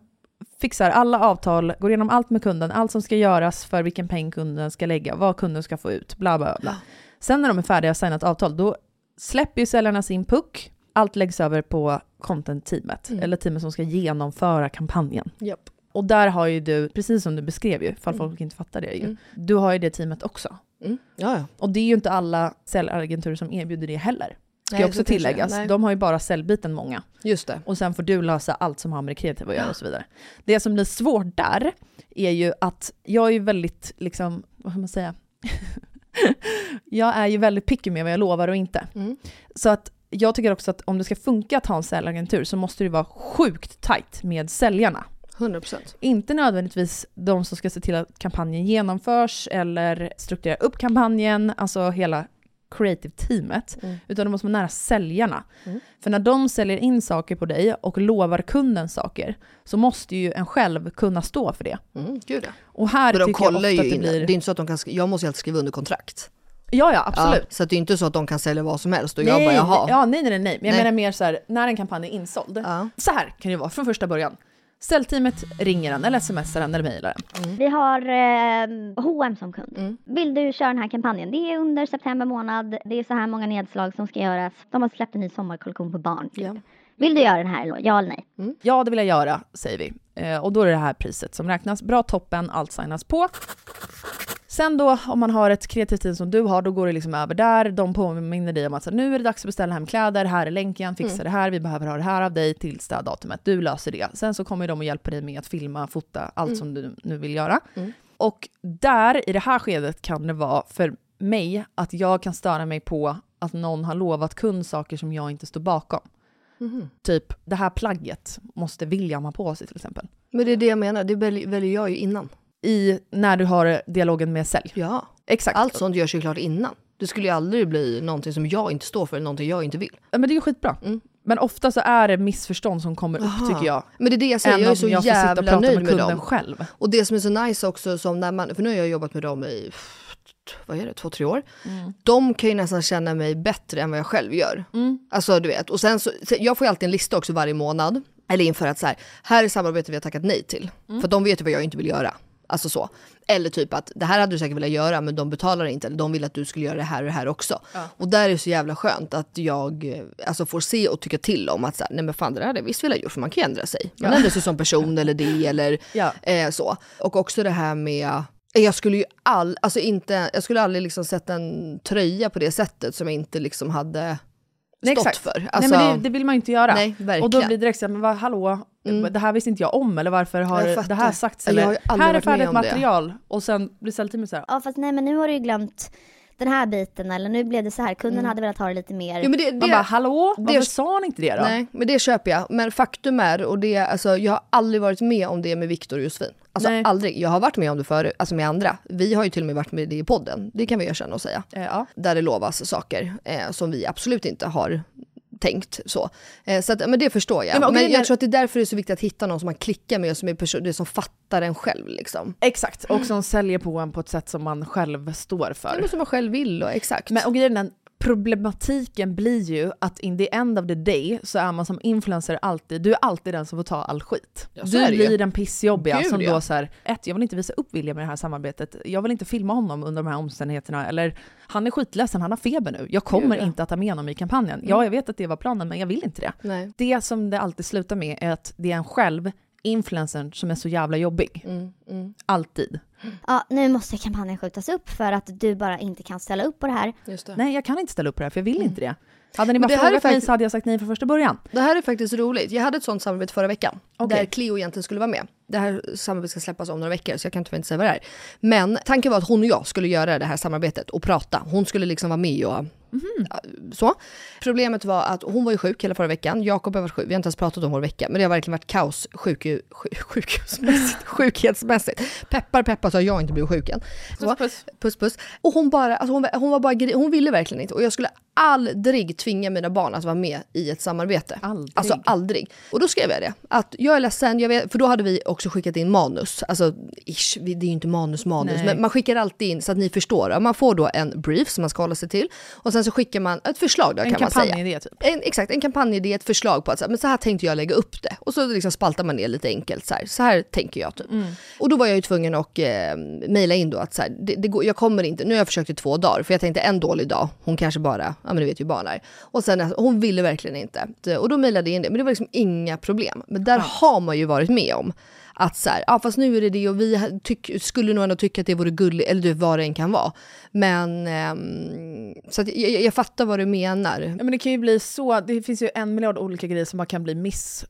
fixar alla avtal, går igenom allt med kunden, allt som ska göras för vilken peng kunden ska lägga, vad kunden ska få ut, bla bla bla. Sen när de är färdiga och signat avtal, då släpper ju säljarna sin puck, allt läggs över på content-teamet, eller teamet som ska genomföra kampanjen. Japp. Och där har ju du, precis som du beskrev ju, ifall folk inte fattar det ju, Mm. du har ju det teamet också. Mm. Ja, ja. Och det är ju inte alla säljagenturer som erbjuder det heller. Ska Nej, också tilläggas. Nej. De har ju bara säljbiten många. Just det. Och sen får du lösa allt som har med det kreativa att göra och så vidare. Det som blir svårt där är ju att jag är ju väldigt, liksom, vad ska man säga? jag är ju väldigt picky med vad jag lovar och inte. Mm. Så att jag tycker också att om det ska funka att ha en säljagentur så måste det vara sjukt tight med säljarna. 100%. Inte nödvändigtvis de som ska se till att kampanjen genomförs eller strukturera upp kampanjen, alltså hela creative teamet, Mm. utan de måste vara nära säljarna. Mm. För när de säljer in saker på dig och lovar kunden saker, så måste ju en själv kunna stå för det. Mm, gud ja. Och här de tycker jag ofta ju att det in, blir... det är inte så att de kan, jag måste ju alltid skriva under kontrakt. Ja, ja, absolut. Ja, så det är inte så att de kan sälja vad som helst och jag bara jaha. Ja, nej, nej, nej, nej. Men jag Nej. menar mer så här, när en kampanj är insåld. Ja. Så här kan det vara från första början. Säljteamet ringer en eller smsar en eller mejlar en. Vi har eh, H&M som kund. Mm. Vill du köra den här kampanjen? Det är under september månad. Det är så här många nedslag som ska göras. De har släppt en ny sommarkollektion på barn. Typ. Vill du göra den här? Ja eller nej? Ja, det vill jag göra, säger vi. Eh, och då är det det här priset som räknas. Bra toppen, allt signas på. Sen då, om man har ett kreativt team som du har, då går det liksom över där. De påminner dig om att så, nu är det dags att beställa hem kläder, här är länken, fixa Mm. det här, vi behöver ha det här av dig till det här datumet. Du löser det. Sen så kommer de och hjälper dig med att filma, fota, allt Mm. som du nu vill göra. Mm. Och där, i det här skedet, kan det vara för mig att jag kan störa mig på att någon har lovat kund saker som jag inte står bakom. Mhm. Typ, det här plagget måste William ha på sig till exempel. Men det är det jag menar, det välj- väljer jag ju innan. I, när du har dialogen med sälj. Ja. Exakt. Allt sånt görs ju klart innan. Det skulle ju aldrig bli någonting som jag inte står för, eller någonting jag inte vill. Ja, men det är ju skitbra. Men ofta så är det missförstånd som kommer upp Mm. Aha. tycker jag. Men det är det jag säger, Än jag är så jag jävla nöjd med med dem. själv. Och det som är så nice också, som när man, för nu har jag jobbat med dem i, vad är det, två, tre år. Mm. De kan ju nästan känna mig bättre än vad jag själv gör. Mm. Alltså du vet, och sen så jag får ju alltid en lista också varje månad. Eller inför att så här, här är samarbete vi har tackat nej till. Mm. För de vet ju vad jag inte vill göra. Alltså så. Eller typ att det här hade du säkert velat göra men de betalar inte. Eller de vill att du skulle göra det här och det här också. Och där är det så jävla skönt att jag eh, alltså, får se och tycka till om att så här, nej men fan det där hade jag visst velat gjort för man kan ju ändra sig. Man Ja. ändrar sig som person eller det eller Ja. eh, så. Och också det här med jag skulle ju all, alltså inte, jag skulle aldrig liksom sätta en tröja på det sättet som jag inte liksom hade Nej, stått exakt. för. Alltså, Nej men det, det vill man ju inte göra. Nej, verkligen. och då blir det direkt såhär, men vad, hallå, Mm. det här visste inte jag om eller varför har det här sagts? Eller aldrig här är färdigt om det. material och sen blir säljteamet såhär, Ja fast nej men nu har du ju glömt den här biten eller nu blev det så här. Kunden hade velat ha det lite mer. Jo, men det, man det, bara hallå, det- varför sa ni inte det då? Nej, men det köper jag. Men faktum är, och det, alltså, jag har aldrig varit med om det med Viktor och Josefin. Alltså Nej. aldrig. Jag har varit med om det förut, alltså med andra. Vi har ju till och med varit med det i podden, det kan vi erkänna och säga. Ja. Där det lovas saker eh, som vi absolut inte har tänkt så. Eh, så att, men det förstår jag. Ja, men men jag är- tror att det är därför det är så viktigt att hitta någon som man klickar med och som är person, det som fattar en själv liksom. Exakt, och som säljer på en på ett sätt som man själv står för. Ja, men som man själv vill och exakt. Men och grejen är, problematiken blir ju att in the end of the day så är man som influencer alltid, du är alltid den som får ta all skit. Ja, du blir den pissjobbiga Gud, som ja. då så här, ett, jag vill inte visa upp William i det här samarbetet, jag vill inte filma honom under de här omständigheterna, eller han är skitledsen, han har feber nu, jag kommer Gud, ja. Mm. inte att ha med honom i kampanjen. Ja, jag vet att det var planen, men jag vill inte det. Nej. Det som det alltid slutar med är att det är en själv, influencern, som är så jävla jobbig. Mm, mm. Alltid. Ja nu måste kampanjen skjutas upp för att du bara inte kan ställa upp på det här. Just det. Nej, jag kan inte ställa upp på det här, för jag vill inte det. Hade ni Mm. Bara det här är frågat mig faktiskt- så hade jag sagt nej från första början. Det här är faktiskt roligt. Jag hade ett sånt samarbete förra veckan. Okej. Där Cleo egentligen skulle vara med. Det här samarbetet ska släppas om några veckor så jag kan tyvärr inte säga vad det är. Men tanken var att hon och jag skulle göra det här samarbetet och prata. Hon skulle liksom vara med och ja, så. Problemet var att hon var ju sjuk hela förra veckan. Jakob har varit sjuk. Vi har inte ens pratat om vår vecka. Men det har verkligen varit kaos sjuk, sjuk, sjukhusmässigt, sjukhetsmässigt. Peppar peppar så har jag inte blivit sjuk än. Så. puss. puss puss. Och hon bara, alltså hon, hon var bara, hon ville verkligen inte. Och jag skulle aldrig tvinga mina barn att vara med i ett samarbete. Aldrig. Alltså aldrig. Och då skrev jag det. Att jag är ledsen, jag vet, för då hade vi också skickat in manus. Alltså ish, det är ju inte manus manus, Nej. men man skickar alltid in så att ni förstår. Man får då en brief som man ska hålla sig till. Och sen så skickar man ett förslag då En kan man säga. kampanjidé typ. En, exakt, en kampanjidé, ett förslag på att så här, men så här tänkte jag lägga upp det. Och så liksom spaltar man ner lite enkelt så här, så här tänker jag typ. Och då var jag ju tvungen att eh, mejla in då att så här, det, det går, jag kommer inte, nu har jag försökt i två dagar för jag tänkte en dålig dag, hon kanske bara, ja men du vet ju barn är. Och sen, alltså, hon ville verkligen inte. Och då mejlade jag in det, men det var liksom inga problem. Men där har man ju varit med om att så här, ja fast nu är det det och vi tyck, skulle nog ändå tycka att det vore gulligt, eller du vet vad det än kan vara. Men, ehm, så att jag, jag, jag fattar vad du menar. Ja, men det kan ju bli så, det finns ju en miljard olika grejer som bara kan bli miss,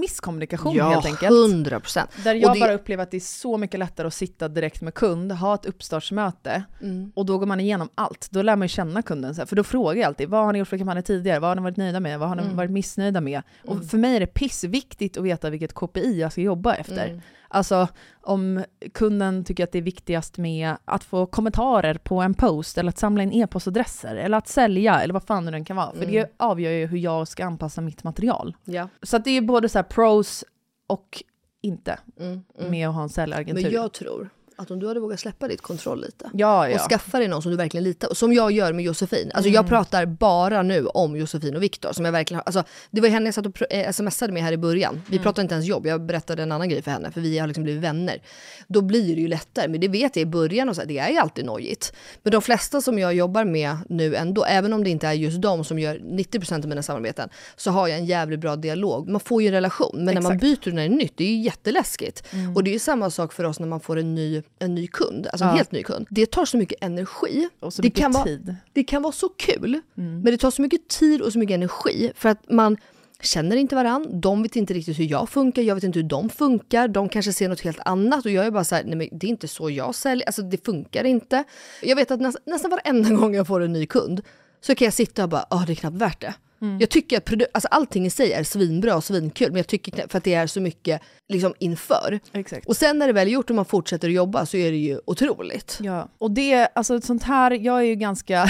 misskommunikation helt enkelt. hundra procent. Där jag det- bara upplever att det är så mycket lättare att sitta direkt med kund, ha ett uppstartsmöte Mm. och då går man igenom allt. Då lär man ju känna kunden, så här, för då frågar jag alltid vad har ni gjort för kampanjer tidigare, vad har ni varit nöjda med, vad har ni Mm. varit missnöjda med? Och för mig är det pissviktigt att veta vilket KPI jag ska jobba efter. Mm. Alltså om kunden tycker att det är viktigast med att få kommentarer på en post eller att samla in e-postadresser eller att sälja eller vad fan det nu kan vara. För Mm. det avgör ju hur jag ska anpassa mitt material. Ja. Så det är både så här pros och inte Mm, mm. med att ha en säljagentur. Men jag tror Att om du hade vågat släppa ditt kontroll lite Ja, ja. och skaffa dig någon som du verkligen litar på, som jag gör med Josefin. Alltså jag Mm. pratar bara nu om Josefin och Viktor som jag verkligen har, alltså det var henne jag satt och eh, smsade med här i början. Vi Mm. pratade inte ens jobb, jag berättade en annan grej för henne för vi har liksom blivit vänner. Då blir det ju lättare, men det vet jag i början och så här, det är ju alltid nojigt. Men de flesta som jag jobbar med nu ändå, även om det inte är just de som gör 90% av mina samarbeten, så har jag en jävligt bra dialog. Man får ju en relation, men när man Exakt. byter när det är nytt, det är ju jätteläskigt. Mm. Och det är ju samma sak för oss när man får en ny, en ny kund, alltså en Ja. helt ny kund. Det tar så mycket energi. Och så det, mycket kan vara, tid. det kan vara så kul, Mm. men det tar så mycket tid och så mycket energi för att man känner inte varann, de vet inte riktigt hur jag funkar, jag vet inte hur de funkar, de kanske ser något helt annat och jag är bara så här, nej men det är inte så jag säljer, alltså det funkar inte. Jag vet att näst, nästan varenda gång jag får en ny kund så kan jag sitta och bara, ah det är knappt värt det. Mm. Jag tycker att produ- alltså allting i sig är svinbra och svinkul, men jag tycker för att det är så mycket liksom inför. Exakt. Och sen när det väl är gjort och man fortsätter att jobba så är det ju otroligt. Ja, och det, alltså sånt här, jag är ju ganska,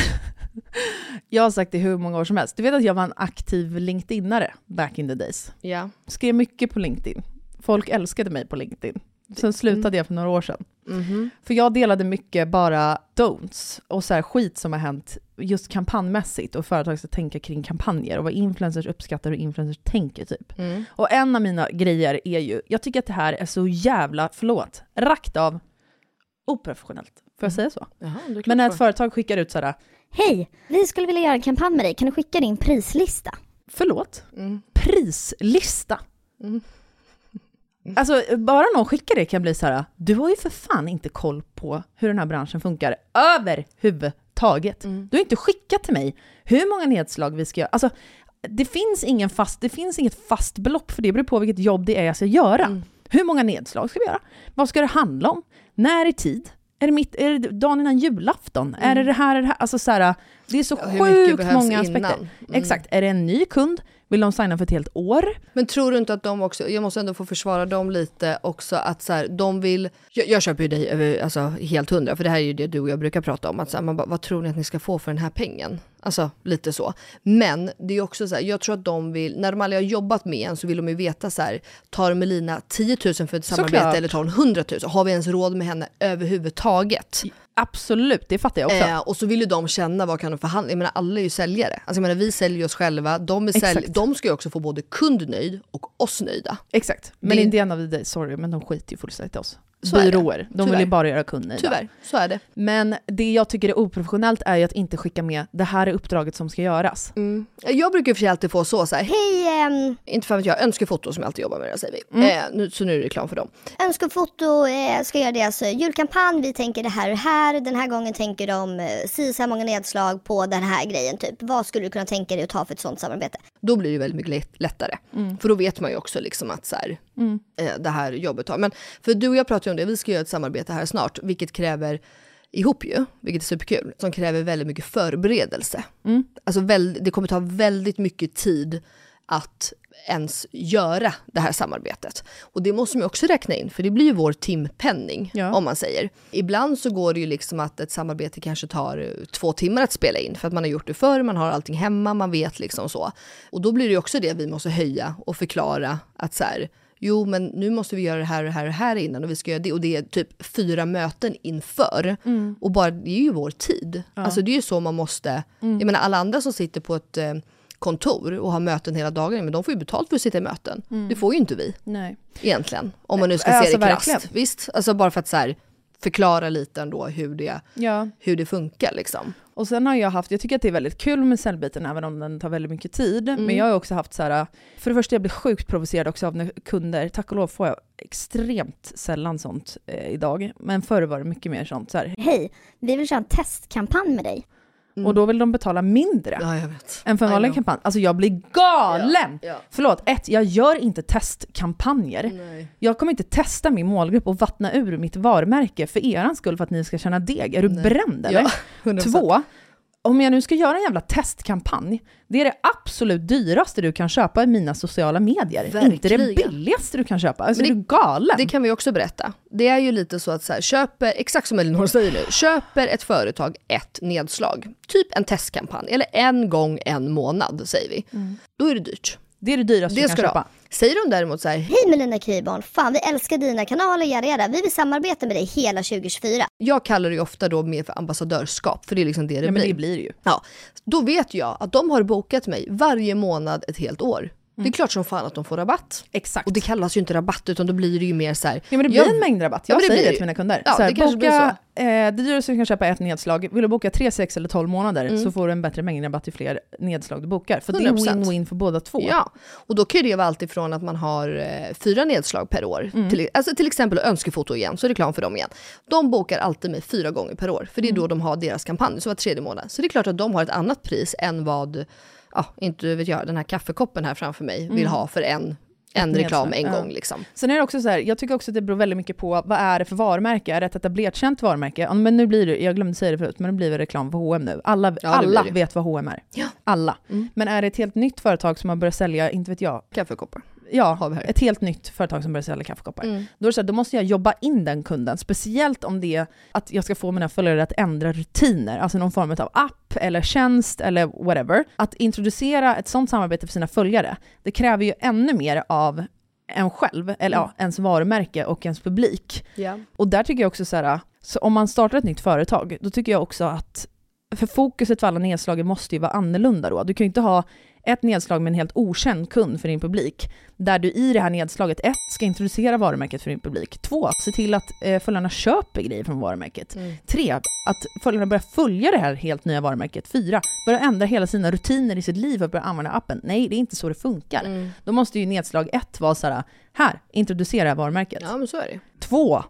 jag har sagt det hur många år som helst. Du vet att jag var en aktiv LinkedInare back in the days. Ja. Skrev mycket på LinkedIn. Folk älskade mig på LinkedIn. Sen slutade jag för några år sedan. Mhm. För jag delade mycket bara don'ts och så skit som har hänt just kampanjmässigt och företag ska tänka kring kampanjer och vad influencers uppskattar och influencers tänker typ. Mm. Och en av mina grejer är ju, jag tycker att det här är så jävla, förlåt, rakt av oprofessionellt. Får jag säga så? Jaha, Men när ett företag skickar ut sådär, Hej, vi skulle vilja göra en kampanj med dig. Kan du skicka din prislista? förlåt, Mm. prislista. Mm. Alltså bara någon skickar det kan jag bli så här: du har ju för fan inte koll på hur den här branschen funkar överhuvudtaget. Mm. Du har inte skickat till mig hur många nedslag vi ska göra. Alltså, det finns, ingen fast, det finns inget fast belopp för det beror på vilket jobb det är jag ska göra. Mm. Hur många nedslag ska vi göra? Vad ska det handla om? När i tid? Är det, mitt, är det dagen innan julafton? Är det det här, är det här? Alltså så här, det är så Mm. Ja, sjukt många aspekter. Mm. Exakt. Är det en ny kund? Vill de signa för ett helt år? Men tror du inte att de också, jag måste ändå få försvara dem lite också, att så här, de vill, jag, jag köper ju dig över, alltså, helt hundra, för det här är ju det du och jag brukar prata om, att så här, man bara, vad tror ni att ni ska få för den här pengen? Alltså lite så. Men det är också så här, jag tror att de vill, när de aldrig har jobbat med en så vill de ju veta så här, tar Melina 10 000 för ett samarbete Såklart. eller tar hon 100 000? Har vi ens råd med henne överhuvudtaget? Absolut, det fattar jag också. Eh, och så vill ju de känna vad kan de förhandla, jag menar alla är ju säljare. Alltså jag menar vi säljer oss själva, de, är sälj- Exakt. de ska ju också få både kund nöjd och oss nöjda. Exakt. Men Det- Indiana the Day, sorry, men de skiter ju fullständigt i oss. Så. Byråer, de vill ju bara göra kunder Tyvärr, så är det. Men det jag tycker är oprofessionellt är ju att inte skicka med, det här är uppdraget som ska göras. Mm. Jag brukar och för sig alltid få så, så här, Hej, ehm, inte för att jag önskefoto som jag alltid jobbar med, det säger vi. Mm. Eh, nu, så nu är det reklam för dem. Önskefoto eh, ska göra deras eh, julkampanj. Vi tänker det här och här. Den här gången tänker de eh, si så här många nedslag på den här grejen. Typ. Vad skulle du kunna tänka dig att ta för ett sånt samarbete? Då blir det ju väldigt mycket lätt- lättare. Mm. För då vet man ju också liksom att så här, Mm. eh, det här jobbet har. Men för du och jag pratar ju om det, vi ska göra ett samarbete här snart, vilket kräver ihop ju, vilket är superkul, som kräver väldigt mycket förberedelse. Mm. Alltså väl, det kommer ta väldigt mycket tid att ens göra det här samarbetet. Och det måste man också räkna in, för det blir ju vår timpenning, Ja. om man säger. Ibland så går det ju liksom att ett samarbete kanske tar eh, två timmar att spela in, för att man har gjort det förr, man har allting hemma, man vet liksom så. Och då blir det ju också det vi måste höja och förklara att så här, jo men nu måste vi göra det här och det här och det här innan och vi ska göra det och det är typ fyra möten inför. Mm. Och bara det är ju vår tid. Ja. Alltså det är ju så man måste, Mm. jag menar alla andra som sitter på ett eh, kontor och har möten hela dagen, men de får ju betalt för att sitta i möten. Mm. Det får ju inte vi Nej. egentligen. Om man nu ska Alltså, se det verkligen. krasst. Visst, alltså bara för att så här, förklara lite ändå hur det, Ja. hur det funkar liksom. Och sen har jag haft, jag tycker att det är väldigt kul med säljbiten även om den tar väldigt mycket tid. Mm. Men jag har också haft så här, för det första jag blir sjukt provocerad också av kunder, tack och lov får jag extremt sällan sånt eh, idag. Men förr var det mycket mer sånt så här. Hej, vi vill köra en testkampanj med dig. Och då vill de betala mindre Ja, än för en vanlig kampanj. Alltså jag blir galen! Ja, ja. Förlåt, ett, jag gör inte testkampanjer. Nej. Jag kommer inte testa min målgrupp och vattna ur mitt varumärke för er skull för att ni ska tjäna deg. Är du Nej. bränd eller? Ja, 100%. Två, om jag nu ska göra en jävla testkampanj, det är det absolut dyraste du kan köpa i mina sociala medier. Inte det Verkligen. billigaste du kan köpa. Alltså Men är du galen? Det kan vi också berätta. Det är ju lite så att så här, köper, exakt som Elinor säger nu, köper ett företag ett nedslag, typ en testkampanj, eller en gång en månad säger vi. Då är det dyrt. Det är det dyraste Det du kan köpa. Säger de däremot så här, Hej Melina Kryborn, fan vi älskar dina kanaler, jada jada. Vi vill samarbeta med dig hela 2024. jag kallar det ju ofta då mer för ambassadörskap, för det är liksom det det Ja, men blir. det blir det ju. Ja, då vet jag att de har bokat mig varje månad ett helt år. Det är klart som fan att de får rabatt. Exakt. Och det kallas ju inte rabatt utan då blir det ju mer så här. Ja men det blir jag- en mängdrabatt. Ja, Jag det säger det ju. till mina kunder. Ja, så här, det kanske blir boka, eh, det dyraste du kan köpa är ett nedslag. Vill du boka 3, 6 eller 12 månader Mm. så får du en bättre mängdrabatt ju fler nedslag du bokar. För det är 100%. win-win för båda två. Ja, och då kan ju det vara allt ifrån att man har eh, fyra nedslag per år. Mm. Till, alltså till exempel önskefoto igen, så reklam för dem igen. De bokar alltid mig fyra gånger per år, för det är Mm. då de har deras kampanj, så var tredje månad. Så det är klart att de har ett annat pris än vad, ja, inte vet jag, den här kaffekoppen här framför mig vill Mm. ha för en, en reklam en ja. gång liksom. Sen är det också så här, jag tycker också att det beror väldigt mycket på vad är det för varumärke? Är det ett etablerat känt varumärke? Ja, men nu blir det, jag glömde säga det förut, men det blir väl reklam för H&M nu. Alla, det alla det. vet vad H&M är. Ja. Alla. Mm. Men är det ett helt nytt företag som har börjat sälja, inte vet jag, Kaffekoppar. Ja, ett helt nytt företag som börjar sälja kaffekoppar. Mm. Då, är det så här, då måste jag jobba in den kunden, speciellt om det är att jag ska få mina följare att ändra rutiner, alltså någon form av app eller tjänst eller whatever. Att introducera ett sånt samarbete för sina följare, det kräver ju ännu mer av en själv, eller ja, ens varumärke och ens publik. Ja. Och där tycker jag också så här, så om man startar ett nytt företag, då tycker jag också att för fokuset för alla nedslagen måste ju vara annorlunda då. Du kan ju inte ha ett nedslag med en helt okänd kund för din publik, där du i det här nedslaget, ett, ska introducera varumärket för din publik, två, se till att eh, följarna köper grejer från varumärket, Mm. tre, att följarna börjar följa det här helt nya varumärket, fyra, börjar ändra hela sina rutiner i sitt liv och börja använda appen. Nej, det är inte så det funkar. Mm. Då måste ju nedslag ett vara så här, här, introducera varumärket. ja, men så är det Två,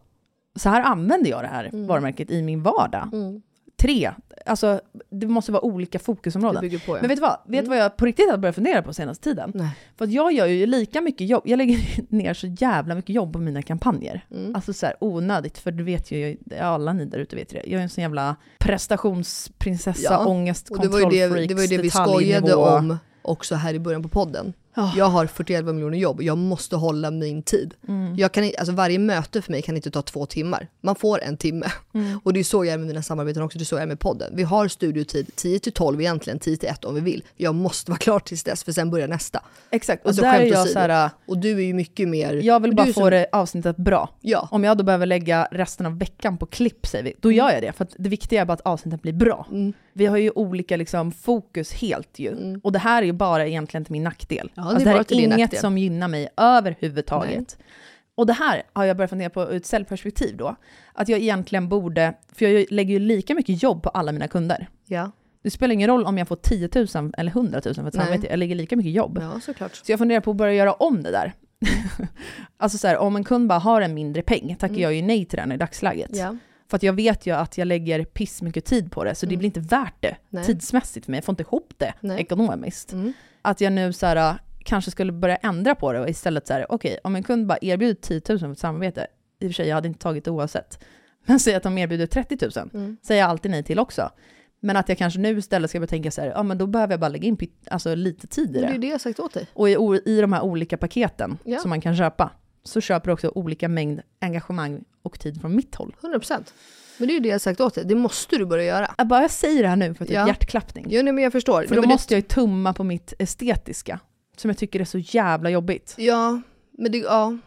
så här använder jag det här Mm. varumärket i min vardag. mm. Tre, alltså det måste vara olika fokusområden. på ja. Men vet du vad? Vet du vad jag på riktigt har börjat fundera på senaste tiden? Nej. För att jag gör ju lika mycket jobb, jag lägger ner så jävla mycket jobb på mina kampanjer. Mm. Alltså så här onödigt, för du vet ju, alla ni där ute vet ju det. Jag är en sån jävla prestationsprinsessa, Ja, ångest, Och det var ju det, kontrollfreaks, det, var ju det vi skojade om också här i början på podden. Ja. Jag har 41 miljoner jobb, jag måste hålla min tid. Mm. Jag kan, alltså varje möte för mig kan inte ta två timmar. Man får en timme. Mm. Och det är så jag är med mina samarbeten också, det är så jag är med podden. Vi har studiotid 10 till 12 egentligen, 10 till 1 om vi vill. Jag måste vara klar tills dess för sen börjar nästa. Exakt, och Alltså, där är jag så här, Och du är ju mycket mer... jag vill bara få som- det avsnittet bra. Ja. Om jag då behöver lägga resten av veckan på klipp, säger vi, då gör jag det. För det viktiga är bara att avsnittet blir bra. Mm. Vi har ju olika liksom, fokus helt ju. Mm. Och det här är ju bara egentligen till min nackdel. Ja, det är alltså, det här är inget nackdel. som gynnar mig överhuvudtaget. Och det här har jag börjat fundera på ur ett säljperspektiv då. Att jag egentligen borde, för jag lägger ju lika mycket jobb på alla mina kunder. Ja. Det spelar ingen roll om jag får 10 000 eller 100 000 för ett Nej. samarbete, jag lägger lika mycket jobb. ja, såklart. Så jag funderar på att börja göra om det där. alltså så här, om en kund bara har en mindre peng, tackar Mm. jag ju nej till den i dagsläget. Ja. För att jag vet ju att jag lägger piss mycket tid på det, så det Mm. blir inte värt det Nej. tidsmässigt för mig. Jag får inte ihop det Nej. ekonomiskt. Mm. Att jag nu så här, kanske skulle börja ändra på det och istället så här, okej, om en kund bara erbjuder 10 000 för ett samarbete, i och för sig, jag hade inte tagit det oavsett, men säg att de erbjuder 30 000, Mm. säger jag alltid nej till också. Men att jag kanske nu istället ska börja tänka så här, ja men då behöver jag bara lägga in alltså, lite tid i Men det är det. det jag sagt åt dig. Och i, i de här olika paketen Ja. som man kan köpa, så köper du också olika mängd engagemang och tid från mitt håll. 100%. Men det är ju det jag sagt åt dig, det måste du börja göra. Jag bara jag säger det här nu för att det är Ja. hjärtklappning. Jo, nej, men jag förstår. För då men det- måste jag ju tumma på mitt estetiska, som jag tycker är så jävla jobbigt. Ja, men det, ja.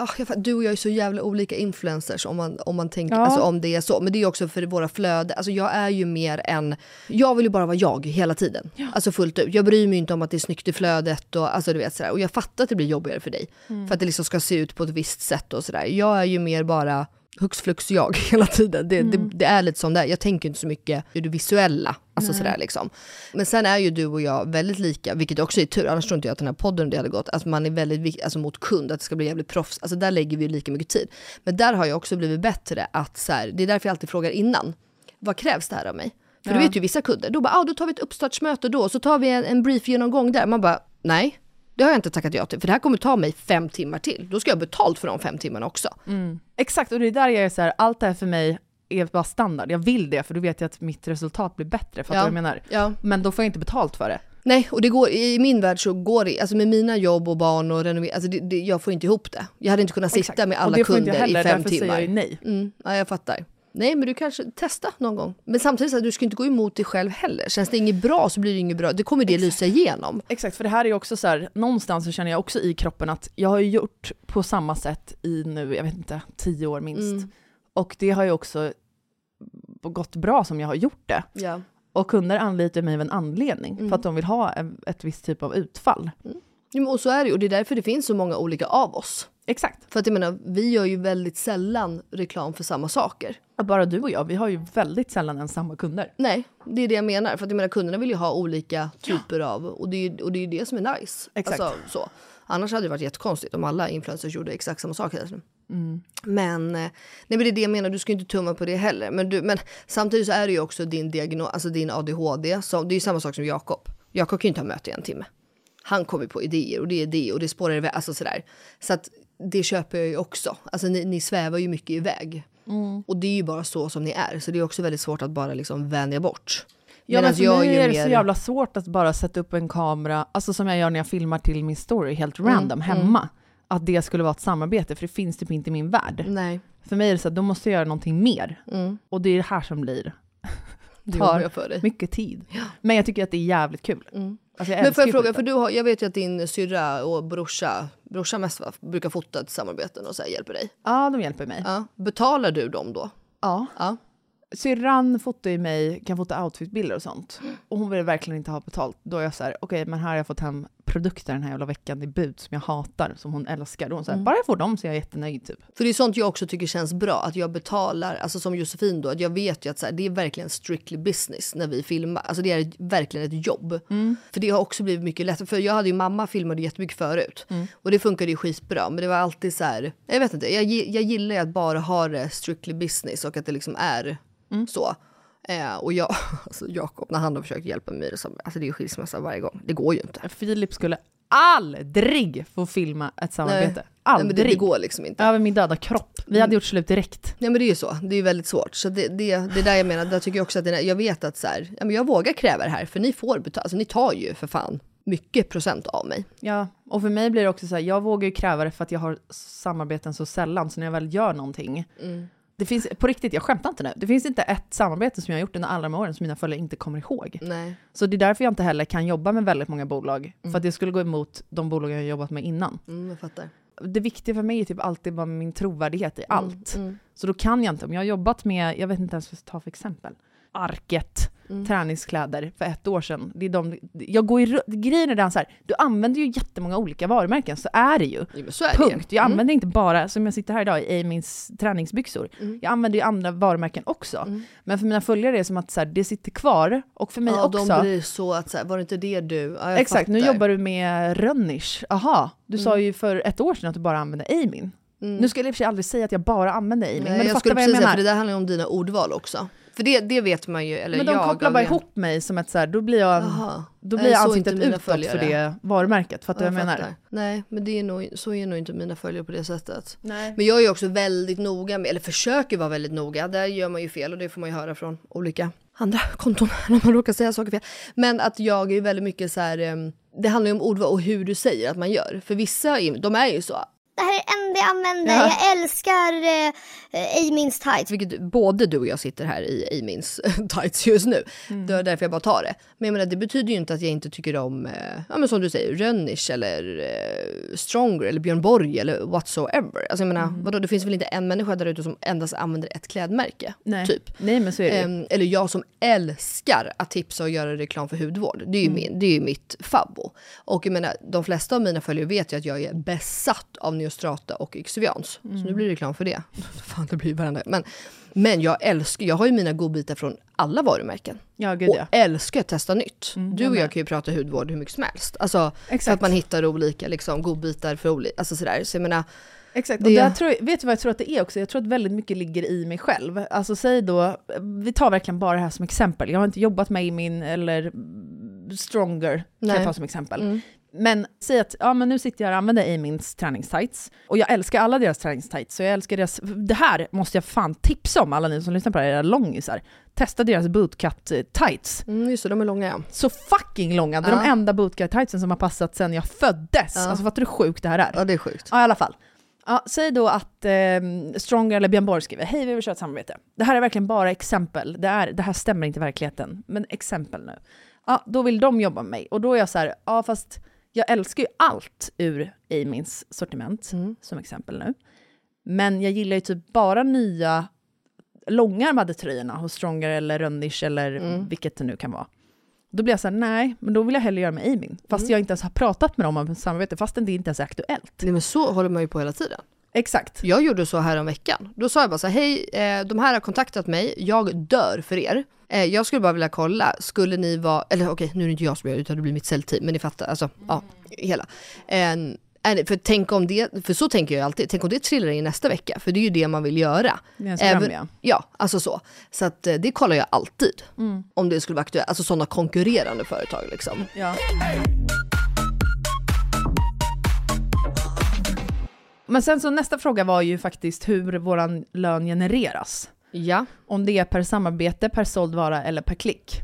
Ah, jag, du och jag är så jävla olika influencers om man, om man tänker, Ja. alltså om det är så. Men det är också för våra flöden. Alltså jag är ju mer än, jag vill ju bara vara jag hela tiden. Alltså fullt ut. Jag bryr mig inte om att det är snyggt i flödet och alltså du vet sådär. Och jag fattar att det blir jobbigare för dig. Mm. För att det liksom ska se ut på ett visst sätt och sådär. Jag är ju mer bara hux flux jag hela tiden. Det, Mm. det, det är lite som det är. Jag tänker inte så mycket i det visuella. Alltså sådär liksom. Men sen är ju du och jag väldigt lika, vilket också är tur. Annars tror inte jag att den här podden det hade gått. Att man är väldigt viktig, alltså mot kund, att det ska bli jävligt proffs. Alltså där lägger vi ju lika mycket tid. Men där har jag också blivit bättre att så här, det är därför jag alltid frågar innan. Vad krävs det här av mig? För du Ja. vet ju vissa kunder, då bara, ah, då tar vi ett uppstartsmöte då, så tar vi en, en brief genomgång där. Man bara, nej. Det har jag inte tackat ja till, för det här kommer ta mig fem timmar till. Då ska jag ha betalt för de fem timmarna också. Exakt, och det är där jag är så här, allt det här för mig är bara standard. Jag vill det, för då vet jag att mitt resultat blir bättre. Fattar du Ja. vad jag menar? Ja. Men då får jag inte betalt för det. Nej, och det går, i min värld så går det, alltså med mina jobb och barn och renovering, alltså det, det, jag får inte ihop det. Jag hade inte kunnat sitta Exakt. med Och alla det får inte kunder jag heller, i fem därför säger timmar. jag nej. Mm, ja, jag fattar. Nej men du kanske testa någon gång. Men samtidigt så här, du ska inte gå emot dig själv heller. Känns det inget bra så blir det inget bra. Det kommer det lysa igenom. Exakt, för det här är också så här, någonstans så känner jag också i kroppen att jag har gjort på samma sätt i nu, jag vet inte, tio år minst. Mm. Och det har ju också gått bra som jag har gjort det. Ja. Och kunder anlitar mig av en anledning, Mm. för att de vill ha en, ett visst typ av utfall. Ja, men och så är det. Och det är därför det finns så många olika av oss. Exakt. För att jag menar, vi gör ju väldigt sällan reklam för samma saker. Bara du och jag, vi har ju väldigt sällan ens samma kunder. Nej, det är det jag menar. För att jag menar, kunderna vill ju ha olika typer av, och det är ju och det, är det som är nice. Exakt. Alltså, så. Annars hade det varit jättekonstigt om alla influencers gjorde exakt samma sak. Mm. Men, eh, nej, men det är det jag menar, du ska inte tumma på det heller. Men, du, men samtidigt så är det ju också din diagnos, alltså din ADHD. Som, det är ju samma sak som Jakob. Jakob kan ju inte ha möte i en timme. Han kommer på idéer och det är det och det spårar iväg, alltså sådär. Så att det köper jag ju också. Alltså ni, ni svävar ju mycket iväg. Mm. Och det är ju bara så som ni är. Så det är också väldigt svårt att bara liksom vänja bort. Ja men för mig är det så jävla svårt att bara sätta upp en kamera, alltså som jag gör när jag filmar till min story, helt Mm, random, hemma. Att det skulle vara ett samarbete, för det finns typ inte i min värld. Nej. För mig är det så att då måste jag göra någonting mer. Mm. Och det är det här som blir, tar mycket tid. Men jag tycker att det är jävligt kul. Mm. Alltså Men får jag fråga, för du har, jag vet ju att din syrra och brorsa, brorsa mest va, brukar fota till samarbeten och så här, hjälper dig. Ja, de hjälper mig. Ja. Betalar du dem då? Ja. Ja. Syrran fotar ju mig, kan fota outfitbilder och sånt. Och hon vill verkligen inte ha betalt. Då är jag så här, okej men här har jag fått hem produkter den här jävla veckan i bud som jag hatar, som hon älskar. Och hon säger, Mm. bara jag får dem så är jag jättenöjd typ. För det är sånt jag också tycker känns bra, att jag betalar, alltså som Josefin då, att jag vet ju att så här, det är verkligen strictly business när vi filmar. Alltså det är verkligen ett jobb. För det har också blivit mycket lättare, för jag hade ju mamma filmade jättemycket förut. Och det funkade ju skitbra, men det var alltid så här, jag vet inte, jag, jag gillar ju att bara ha det strictly business och att det liksom är så. Eh, och jag, alltså Jakob, när han har försökt hjälpa mig, så, alltså det är ju skilsmässa varje gång. Det går ju inte. Filip skulle aldrig få filma ett samarbete. Nej, Aldrig. men det, det går liksom inte. Över min döda kropp. Vi hade gjort slut direkt. Ja men det är ju så, det är ju väldigt svårt. Så det, det, det är där jag menar, där tycker jag också att det, jag vet att så här, ja, men jag vågar kräva det här för ni får betala, alltså ni tar ju för fan mycket procent av mig. Ja, och för mig blir det också så här, jag vågar ju kräva det för att jag har samarbeten så sällan, så när jag väl gör någonting, det finns, på riktigt, jag skämtar inte nu, det finns inte ett samarbete som jag har gjort under alla de åren som mina följare inte kommer ihåg. Nej. Så det är därför jag inte heller kan jobba med väldigt många bolag, för att det skulle gå emot de bolag jag har jobbat med innan. Mm, jag fattar. Det viktiga för mig är typ alltid bara min trovärdighet i allt. mm. Så då kan jag inte, om jag har jobbat med, jag vet inte ens vad jag ska ta för exempel, Arket, Mm. träningskläder för ett år sedan. Det är de, jag går i, grejen är den så här, du använder ju jättemånga olika varumärken, så är det ju. Ja, är det Punkt. ju. Jag Mm. använder inte bara, som jag sitter här idag i Amins träningsbyxor, Mm. jag använder ju andra varumärken också. Men för mina följare är det som att så här, det sitter kvar, och för mig Ja, också. de blir så att så här, var det inte det du? Ja, Exakt, nu fattar. jobbar du med Rönnish. Aha, du sa ju för ett år sedan att du bara använde Amin. Nu skulle jag i och för sig aldrig säga att jag bara använder Nej, men du jag fattar skulle vad jag precis säga, menar. för det där handlar ju om dina ordval också. För det, det vet man ju, eller men de jag kopplar bara ihop mig som ett så här, då blir jag, Jaha. då blir jag ansiktet utåt för följare. det varumärket. Fattar du Ja, vad jag menar? fattar. Nej, men det är nog, så är nog inte mina följare på det sättet. Nej. Men jag är också väldigt noga med, eller försöker vara väldigt noga, där gör man ju fel och det får man ju höra från olika andra konton när man råkar säga saker fel. Men att jag är väldigt mycket så här, em, det handlar ju om ordval och hur du säger att man gör. För vissa, de är ju så, Det här är det enda jag använder. Ja. Jag älskar eh, Amins tights. vilket både du och jag sitter här i Amins tights just nu. Det är därför jag bara tar det. Men jag menar, det betyder ju inte att jag inte tycker om, eh, ja men som du säger, Rönnish eller eh, Stronger eller Björn Borg eller whatsoever. Alltså jag menar, vadå, det finns väl inte en människa där ute som endast använder ett klädmärke? Nej. Typ. Nej men så är det. Ehm, eller jag som älskar att tipsa och göra reklam för hudvård. Det är ju, min, det är ju mitt favvo. Och jag menar, de flesta av mina följare vet ju att jag är besatt av Neostrata och Yxovians. Så nu blir det reklam för det. Fan, det blir varandra. Men, men jag älskar, jag har ju mina godbitar från alla varumärken. Ja, gud och ja. älskar att testa nytt. du och jag kan ju prata hudvård hur mycket som helst. Alltså, Exakt. att man hittar olika liksom, godbitar för olika, alltså sådär. Så jag menar, Exakt, Det- och där tror vet du vad jag tror att det är också? Jag tror att väldigt mycket ligger i mig själv. Alltså säg då, vi tar verkligen bara det här som exempel. Jag har inte jobbat med min eller Stronger, kan Nej. jag ta som exempel. Mm. Men säg att ja, men nu sitter jag och använder Amins träningstights, och jag älskar alla deras träningstights, så jag älskar deras... Det här måste jag fan tipsa om, alla ni som lyssnar på det här, era långisar. Testa deras bootcut eh, tights. mm, just det, de är långa ja. Så fucking långa, det är Ja. de enda bootcut tightsen som har passat sedan jag föddes. Ja. Alltså fattar du hur sjukt det här är? Ja, det är sjukt. Ja, i alla fall. Ja, säg då att eh, Stronger eller Björn Borg skriver, hej vi vill köra ett samarbete. Det här är verkligen bara exempel, det, är, det här stämmer inte i verkligheten, men exempel nu. Ja, då vill de jobba med mig och då är jag så här, ja fast jag älskar ju allt ur Amins sortiment, som exempel nu. Men jag gillar ju typ bara nya långärmade tröjorna hos Stronger eller Rönnish eller vilket det nu kan vara. Då blir jag så här, nej, men då vill jag hellre göra med Amin. Fast jag inte ens har pratat med dem om samarbete, fastän det inte ens är aktuellt. Nej men så håller man ju på hela tiden. Exakt. Jag gjorde så här om veckan. Då sa jag bara så här, hej, eh, de här har kontaktat mig, jag dör för er. Eh, jag skulle bara vilja kolla, skulle ni vara, eller okej, nu är det inte jag som gör det, utan det blir mitt säljteam, men ni fattar, alltså, ja, hela. Eh, för tänk om det, för så tänker jag alltid, tänk om det trillar in nästa vecka, för det är ju det man vill göra. Dröm, ja. ja, alltså så. Så att eh, det kollar jag alltid. Mm. Om det skulle vara aktuellt, alltså sådana konkurrerande företag liksom. Ja. Men sen så nästa fråga var ju faktiskt hur våran lön genereras. Ja. Om det är per samarbete, per såld vara eller per klick.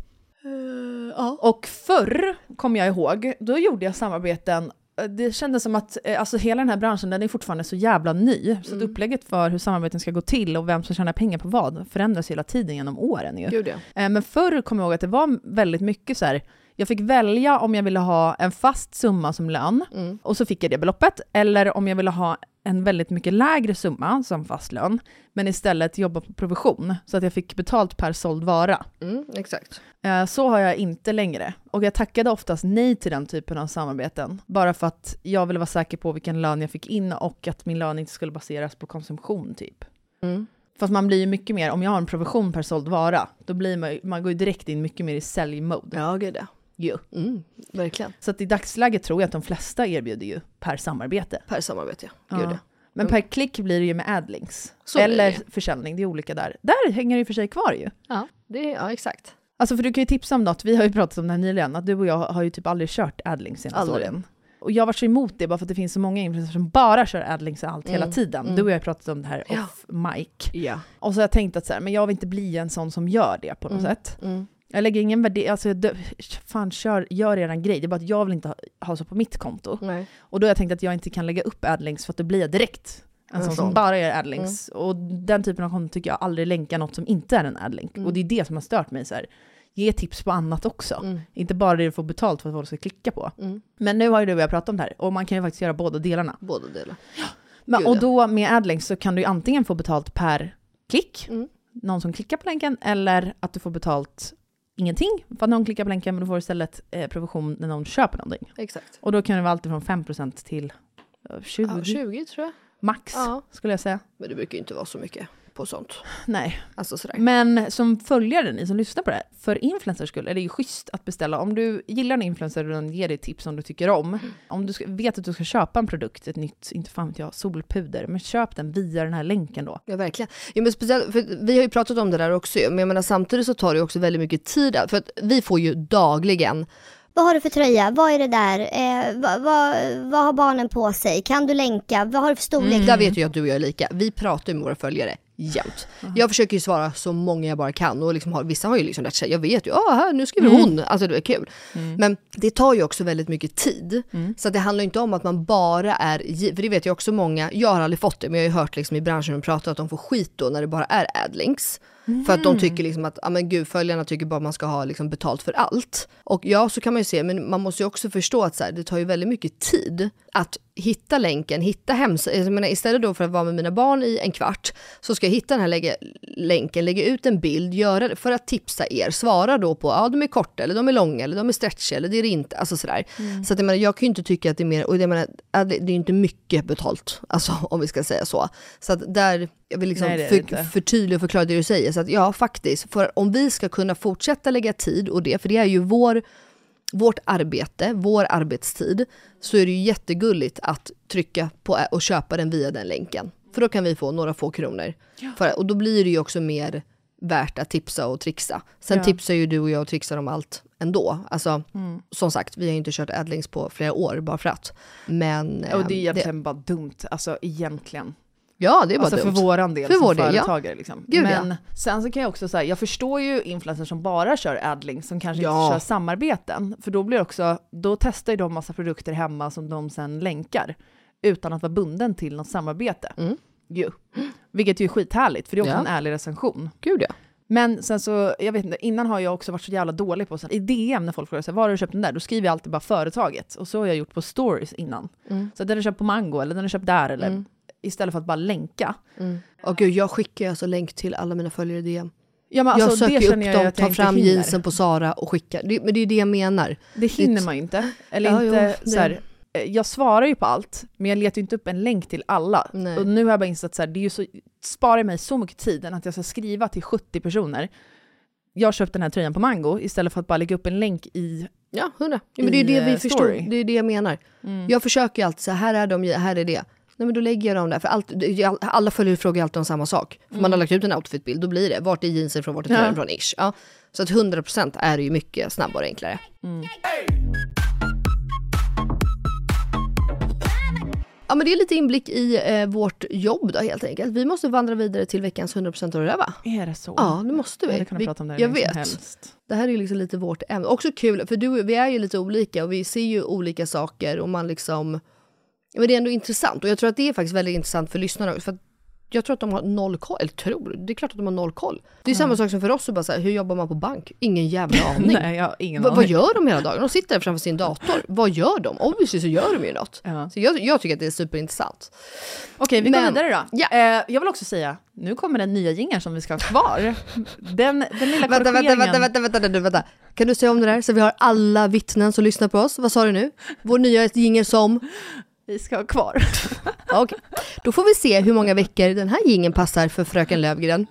ja. Och förr, kommer jag ihåg, då gjorde jag samarbeten eh, det kändes som att eh, alltså hela den här branschen den är fortfarande så jävla ny. Så att upplägget för hur samarbeten ska gå till och vem som tjänar pengar på vad förändras hela tiden genom åren. Ju. Gud ja. Men förr kommer jag ihåg att det var väldigt mycket så här, jag fick välja om jag ville ha en fast summa som lön, Mm. och så fick jag det beloppet, eller om jag ville ha en väldigt mycket lägre summa som fast lön, men istället jobba på provision, så att jag fick betalt per såld vara. Mm, exakt. Eh, Så har jag inte längre. Och jag tackade oftast nej till den typen av samarbeten, bara för att jag ville vara säker på vilken lön jag fick in och att min lön inte skulle baseras på konsumtion typ. Mm. Fast man blir ju mycket mer, om jag har en provision per såld vara, då blir man, man går ju direkt in mycket mer i säljmode. Ja, gud ja. Ju. Mm, verkligen. Så att i dagsläget tror jag att de flesta erbjuder ju per samarbete. Per samarbete, ja. Gud Ja. ja. Men per klick blir det ju med adlinks. Så Eller försäljning, det är olika där. Där hänger det i och för sig kvar ju. Ja, det, ja exakt. Alltså för du kan ju tipsa om något, vi har ju pratat om det här nyligen, att du och jag har ju typ aldrig kört adlinks senaste Aldrig. åren. Och jag varit så emot det bara för att det finns så många influencers som bara kör adlinks och allt hela Mm, tiden. mm. Du och jag har pratat om det här Ja. off mic. Ja. Och så har jag tänkt att så här, men jag vill inte bli en sån som gör det på något Mm, sätt. Mm. Jag lägger ingen värdering, alltså dö- fan kör, gör eran grej. Det är bara att jag vill inte ha, ha så på mitt konto. Nej. Och då har jag tänkt att jag inte kan lägga upp adlinks för att då blir jag direkt en En sån som bara gör adlinks. Och den typen av konto tycker jag aldrig länkar något som inte är en adlink. Mm. Och det är det som har stört mig. Så här. Ge tips på annat också. Mm. Inte bara det du får betalt för att folk ska klicka på. Mm. Men nu har ju du och jag pratat om det här och man kan ju faktiskt göra båda delarna. Båda delar. Men, Gud, och då med adlinks så kan du ju antingen få betalt per klick, Mm. någon som klickar på länken, eller att du får betalt ingenting för att någon klickar på länken, men du får istället eh, provision när någon köper någonting. Exakt. Och då kan det vara alltid från 5% till eh, 20, Ja, 20 tror jag. max, Ja. skulle jag säga. Men det brukar ju inte vara så mycket på sånt. Nej. Alltså sådär. Men som följare, ni som lyssnar på det här, för influencers skull är det ju schysst att beställa. Om du gillar en influencer och den ger dig tips som du tycker om, om du ska, vet att du ska köpa en produkt, ett nytt, inte fan vet jag, solpuder, men köp den via den här länken då. Ja verkligen. Ja, men speciellt, för vi har ju pratat om det där också men jag menar samtidigt så tar det också väldigt mycket tid, för att vi får ju dagligen Vad har du för tröja? Vad är det där? Eh, vad, vad, vad har barnen på sig? Kan du länka? Vad har du för storlek? Där vet jag att du och jag är lika. Vi pratar ju med våra följare jämt. Jag försöker ju svara så många jag bara kan och liksom har, vissa har ju liksom lärt sig, jag vet ju, ah, här, nu skriver hon, alltså det är kul. Men det tar ju också väldigt mycket tid. Så att det handlar ju inte om att man bara är, för det vet jag också många, jag har aldrig fått det, men jag har ju hört liksom i branschen och pratat att de får skit då när det bara är adlinks. För att de tycker liksom att, ja men gud, följarna tycker bara man ska ha liksom betalt för allt. Och ja, så kan man ju se, men man måste ju också förstå att så här, det tar ju väldigt mycket tid att hitta länken, hitta hemsidan. Jag menar, istället då för att vara med mina barn i en kvart, så ska jag hitta den här lägga, länken, lägga ut en bild, göra det för att tipsa er. Svara då på, ja de är korta, eller de är långa, eller de är stretchiga, eller det är det inte. Alltså sådär. Så att jag menar, jag kan ju inte tycka att det är mer, och jag menar, att det det är ju inte mycket betalt, alltså om vi ska säga så. Så att där, jag vill liksom Nej, det för, det förtydliga och förklara det du säger. Så att ja, faktiskt, för om vi ska kunna fortsätta lägga tid och det, för det är ju vår vårt arbete, vår arbetstid, så är det ju jättegulligt att trycka på och köpa den via den länken. För då kan vi få några få kronor. För, och då blir det ju också mer värt att tipsa och trixa. Sen Ja. tipsar ju du och jag och trixar om allt ändå. Alltså, Mm. som sagt, vi har ju inte kört adlinks på flera år bara för att. Men... Och det är ehm, egentligen bara dumt, alltså egentligen. Ja, det är bara alltså dumt. för våran del För som vår del, ja. företagare. Liksom. Gud, ja. Men sen så kan jag också säga, jag förstår ju influencers som bara kör adlinks, som kanske Ja. inte kör samarbeten. För då blir också, då testar ju de massa produkter hemma som de sen länkar. utan att vara bunden till något samarbete. Ju. Vilket ju är skithärligt, för det är också Mm. Ja. en ärlig recension. Gud ja. Men sen så, jag vet inte, innan har jag också varit så jävla dålig på, så i DM när folk frågar här, var har du köpt den där? Då skriver jag alltid bara företaget. Och så har jag gjort på stories innan. Mm. Så den är köpt på Mango, eller den är köpt där, eller Mm. Istället för att bara länka. Och gud, jag skickar alltså länk till alla mina följare i DM. Ja, men alltså, jag söker det upp jag dem, jag tar fram jeansen på Sara och skickar. Det, men det är det jag menar. Det hinner Det- man ju inte. Eller Ja, inte jo, så här, jag svarar ju på allt, men jag letar ju inte upp en länk till alla. Nej. Och nu har jag bara insett att så här, det är ju så, sparar mig så mycket tid än att jag ska skriva till 70 personer. Jag har köpt den här tröjan på Mango istället för att bara lägga upp en länk i... Ja, hundra. Ja, men det är det vi eh, förstår. story. Det är det jag menar. Mm. Jag försöker ju alltid säga, här är de, här är det. Nej men då lägger jag dem där, för allt, det- alla följare frågar alltid om samma sak. För man har lagt ut en outfitbild, då blir det, vart är jeansen från, vart är tröjan Ja. från, ish. Ja. Så att 100% är det ju mycket snabbare och enklare. Ja men det är lite inblick i eh, vårt jobb då helt enkelt. Vi måste vandra vidare till veckans 100% av röva. Är det så? Ja, det måste vi. Jag hade kunnat vi prata om det jag vet. helst. Det här är liksom lite vårt ämne. Också kul, för du, vi är ju lite olika och vi ser ju olika saker och man liksom... Men det är ändå intressant och jag tror att det är faktiskt väldigt intressant för lyssnarna. För jag tror att de har noll koll, eller tror, det är klart att de har noll koll. Det är samma sak som för oss, bara så här, hur jobbar man på bank? Ingen jävla aning. Nej, jag har ingen Va, aning. vad gör de hela dagen? De sitter framför sin dator. Vad gör de? Obviously så gör de ju något. Ja. Så jag, jag tycker att det är superintressant. Okej, vi går Men- vidare då. Ja. Eh, jag vill också säga, nu kommer den nya jingeln som vi ska ha kvar. Den, den lilla Vänta, vänta, vänta, vänta, vänta, vänta, vänta. Kan du säga om det där så vi har alla vittnen som lyssnar på oss? Vad sa du nu? Vår nya jingel som? Vi ska ha kvar. Okej, Okej, då får vi se hur många veckor den här jingeln passar för fröken Lövgren.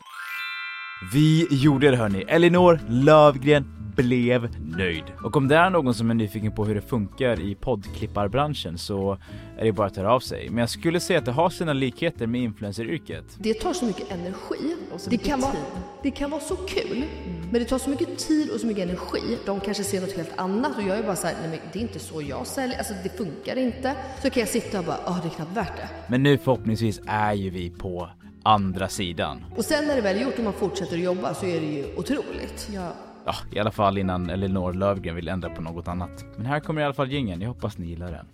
Vi gjorde det hörni. Elinor Lövgren blev nöjd. Och om det är någon som är nyfiken på hur det funkar i poddklipparbranschen så är det bara att höra av sig. Men jag skulle säga att det har sina likheter med influenceryrket. Det tar så mycket energi. så Det mycket kan, vara, tid. det kan vara så kul, men det tar så mycket tid och så mycket energi. De kanske ser något helt annat och jag är bara så här, nej men det är inte så jag säljer, alltså det funkar inte. Så kan jag sitta och bara, åh det är knappt värt det. Men nu förhoppningsvis är ju vi på andra sidan. Och sen när det väl är gjort och man fortsätter att jobba så är det ju otroligt. Ja. Ja, i alla fall innan Elinor Lövgren vill ändra på något annat. Men här kommer i alla fall gängen. jag hoppas ni gillar den.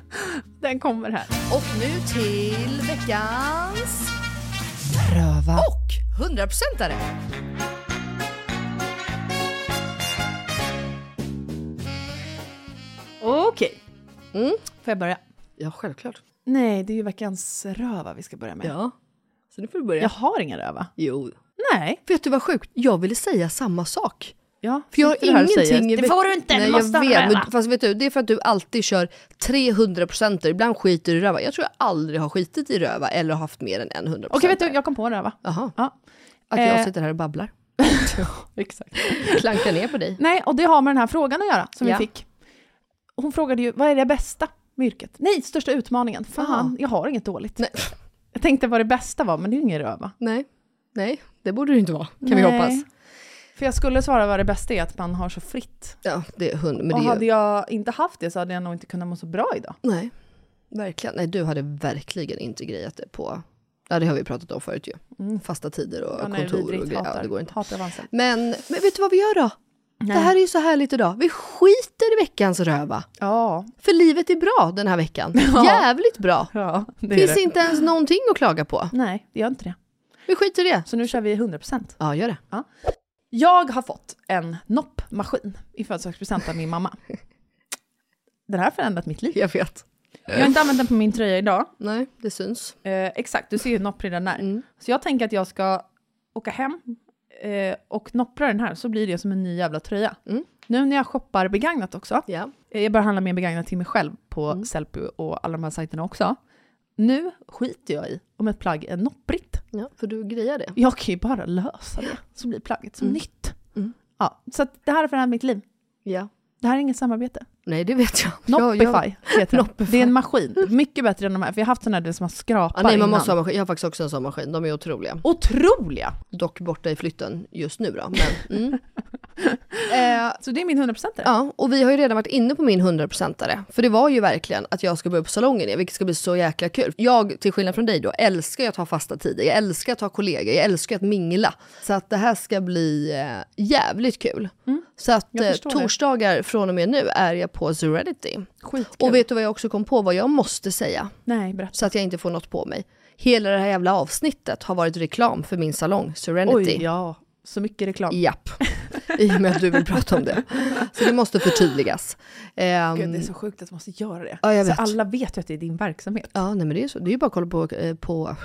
Den kommer här. Och nu till veckans Röva och 100%are. Okej. Mm. Får jag börja? Ja, självklart. Nej, det är ju veckans röva vi ska börja med. Ja, så nu får du börja. Jag har ingen röva. Jo. Nej. Vet du vad sjukt? Jag ville säga samma sak. Ja, För jag har ingenting... Det får du inte, Nej, du jag måste ha vet, men, Fast vet du, det är för att du alltid kör 300 procent. Ibland skiter du i röva. Jag tror jag aldrig har skitit i röva eller haft mer än en 100 Okej, vet du, jag kom på en röva. Jaha. Ja. Att jag Eh. sitter här och babblar. Exakt. Klankar ner på dig. Nej, och det har med den här frågan att göra som Ja. vi fick. Hon frågade ju, vad är det bästa med yrket? Nej, största utmaningen. Fan, Aha. jag har inget dåligt. Nej. Jag tänkte vad det bästa var, men det är ju ingen röva. Nej. Nej, det borde det inte vara. Kan vi Nej. hoppas. För jag skulle svara vad det bästa är, att man har så fritt. Ja, det är hund. Men och det är hade ju... jag inte haft det så hade jag nog inte kunnat må så bra idag. Nej, verkligen. Nej, du hade verkligen inte grejat det på... Ja, det har vi pratat om förut ju. Mm. Fasta tider och Ja, nej, kontor vidrigt, och grejer. Ja, det går inte. Men, men vet du vad vi gör då? Nej. Det här är ju så härligt idag. Vi skiter i veckans röva. Ja, För livet är bra den här veckan. Ja. Jävligt bra. ja det Finns det. inte ens någonting att klaga på. Nej, det gör inte det. Vi skiter i det. Så nu kör vi 100%. Ja, gör det. Jag har fått en noppmaskin i födelsedagspresent av min mamma. Den här har förändrat mitt liv. Jag vet. Jag har inte använt den på min tröja idag. Nej, det syns. Eh, exakt, du ser ju hur nopprig den är. Mm. Så jag tänker att jag ska åka hem eh, och noppra den här, så blir det som en ny jävla tröja. Mm. Nu när jag shoppar begagnat också, eh, jag börjar handla mer begagnat till mig själv på Mm. Sellpy och alla de här sajterna också. Nu skiter jag i om ett plagg är nopprigt. ja, för du grejar det. Jag kan ju bara lösa det, så blir plagget som Mm. nytt. Mm. Ja, så det här har förändrat mitt liv. Ja. Det här är inget samarbete. Nej, det vet jag. Noppify jag... heter den. Noppify. Det är en maskin. Mycket bättre än de här, för jag har haft sådana där som har skrapat Ja, nej, man innan. måste ha maskin. Jag har faktiskt också en sån maskin. De är otroliga. Otroliga! Dock borta i flytten just nu då. Men, mm. eh, Så det är min 100% Ja, och vi har ju redan varit inne på min 100%are. För det var ju verkligen att jag ska börja på salongen igen, vilket ska bli så jäkla kul. Jag, till skillnad från dig då, älskar att ha fasta tider. Jag älskar att ha kollegor, jag älskar att mingla. Så att det här ska bli eh, jävligt kul. Så att eh, förstår det. torsdagar från och med nu är jag på. Skitkul. Och vet du vad jag också kom på vad jag måste säga? Nej, berätta. Så att jag inte får något på mig. Hela det här jävla avsnittet har varit reklam för min salong Serenity. Oj, ja. Så mycket reklam. Japp. I och med att du vill prata om det. Så det måste förtydligas. Ehm, Gud, det är så sjukt att man måste göra det. Ja, så alla vet ju att det är din verksamhet. Ja, nej men det är så. Det är ju bara att kolla på, eh, på,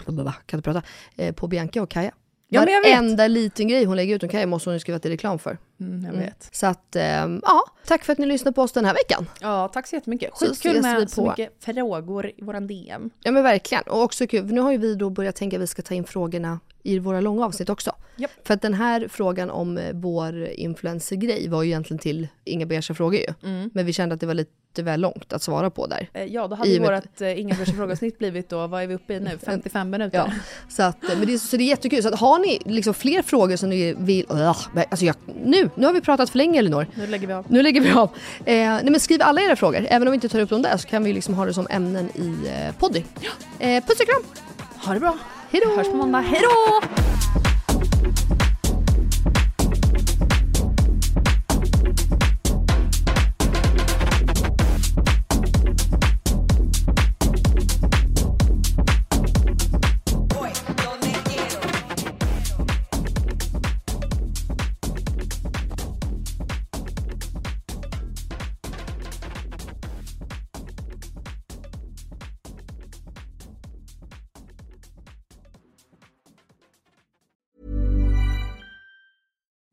kan inte prata, eh, på Bianca och Kaja. Ja. Varenda liten grej hon lägger ut om Kaja måste hon ju skriva till reklam för. Mm, jag Mm. vet. Så att, ehm, ja, tack för att ni lyssnade på oss den här veckan. Ja, tack så jättemycket. Så Skitkul vi med så på. mycket frågor i våran DM. Ja men verkligen. Och också kul, nu har ju vi då börjat tänka att vi ska ta in frågorna i våra långa avsnitt också. Japp. För att den här frågan om eh, vår influencergrej var ju egentligen till Inga Beige frågor ju. Mm. Men vi kände att det var lite väl långt att svara på där. Eh, Ja, då hade ju och med- vårt eh, Inga Börs frågasnitt blivit då, vad är vi uppe i nu? 55 minuter? Ja, så, att, men det, är- så det är jättekul. Så att har ni liksom fler frågor som ni vill... Alltså jag, nu, nu har vi pratat för länge Elinor. Nu lägger vi av. Nu lägger vi av. Eh, nej men skriv alla era frågor. Även om vi inte tar upp dem där så kan vi liksom ha det som ämnen i eh, poddy. Eh, puss och kram! Ha det bra! Hejdå! Hörs på måndag. Hej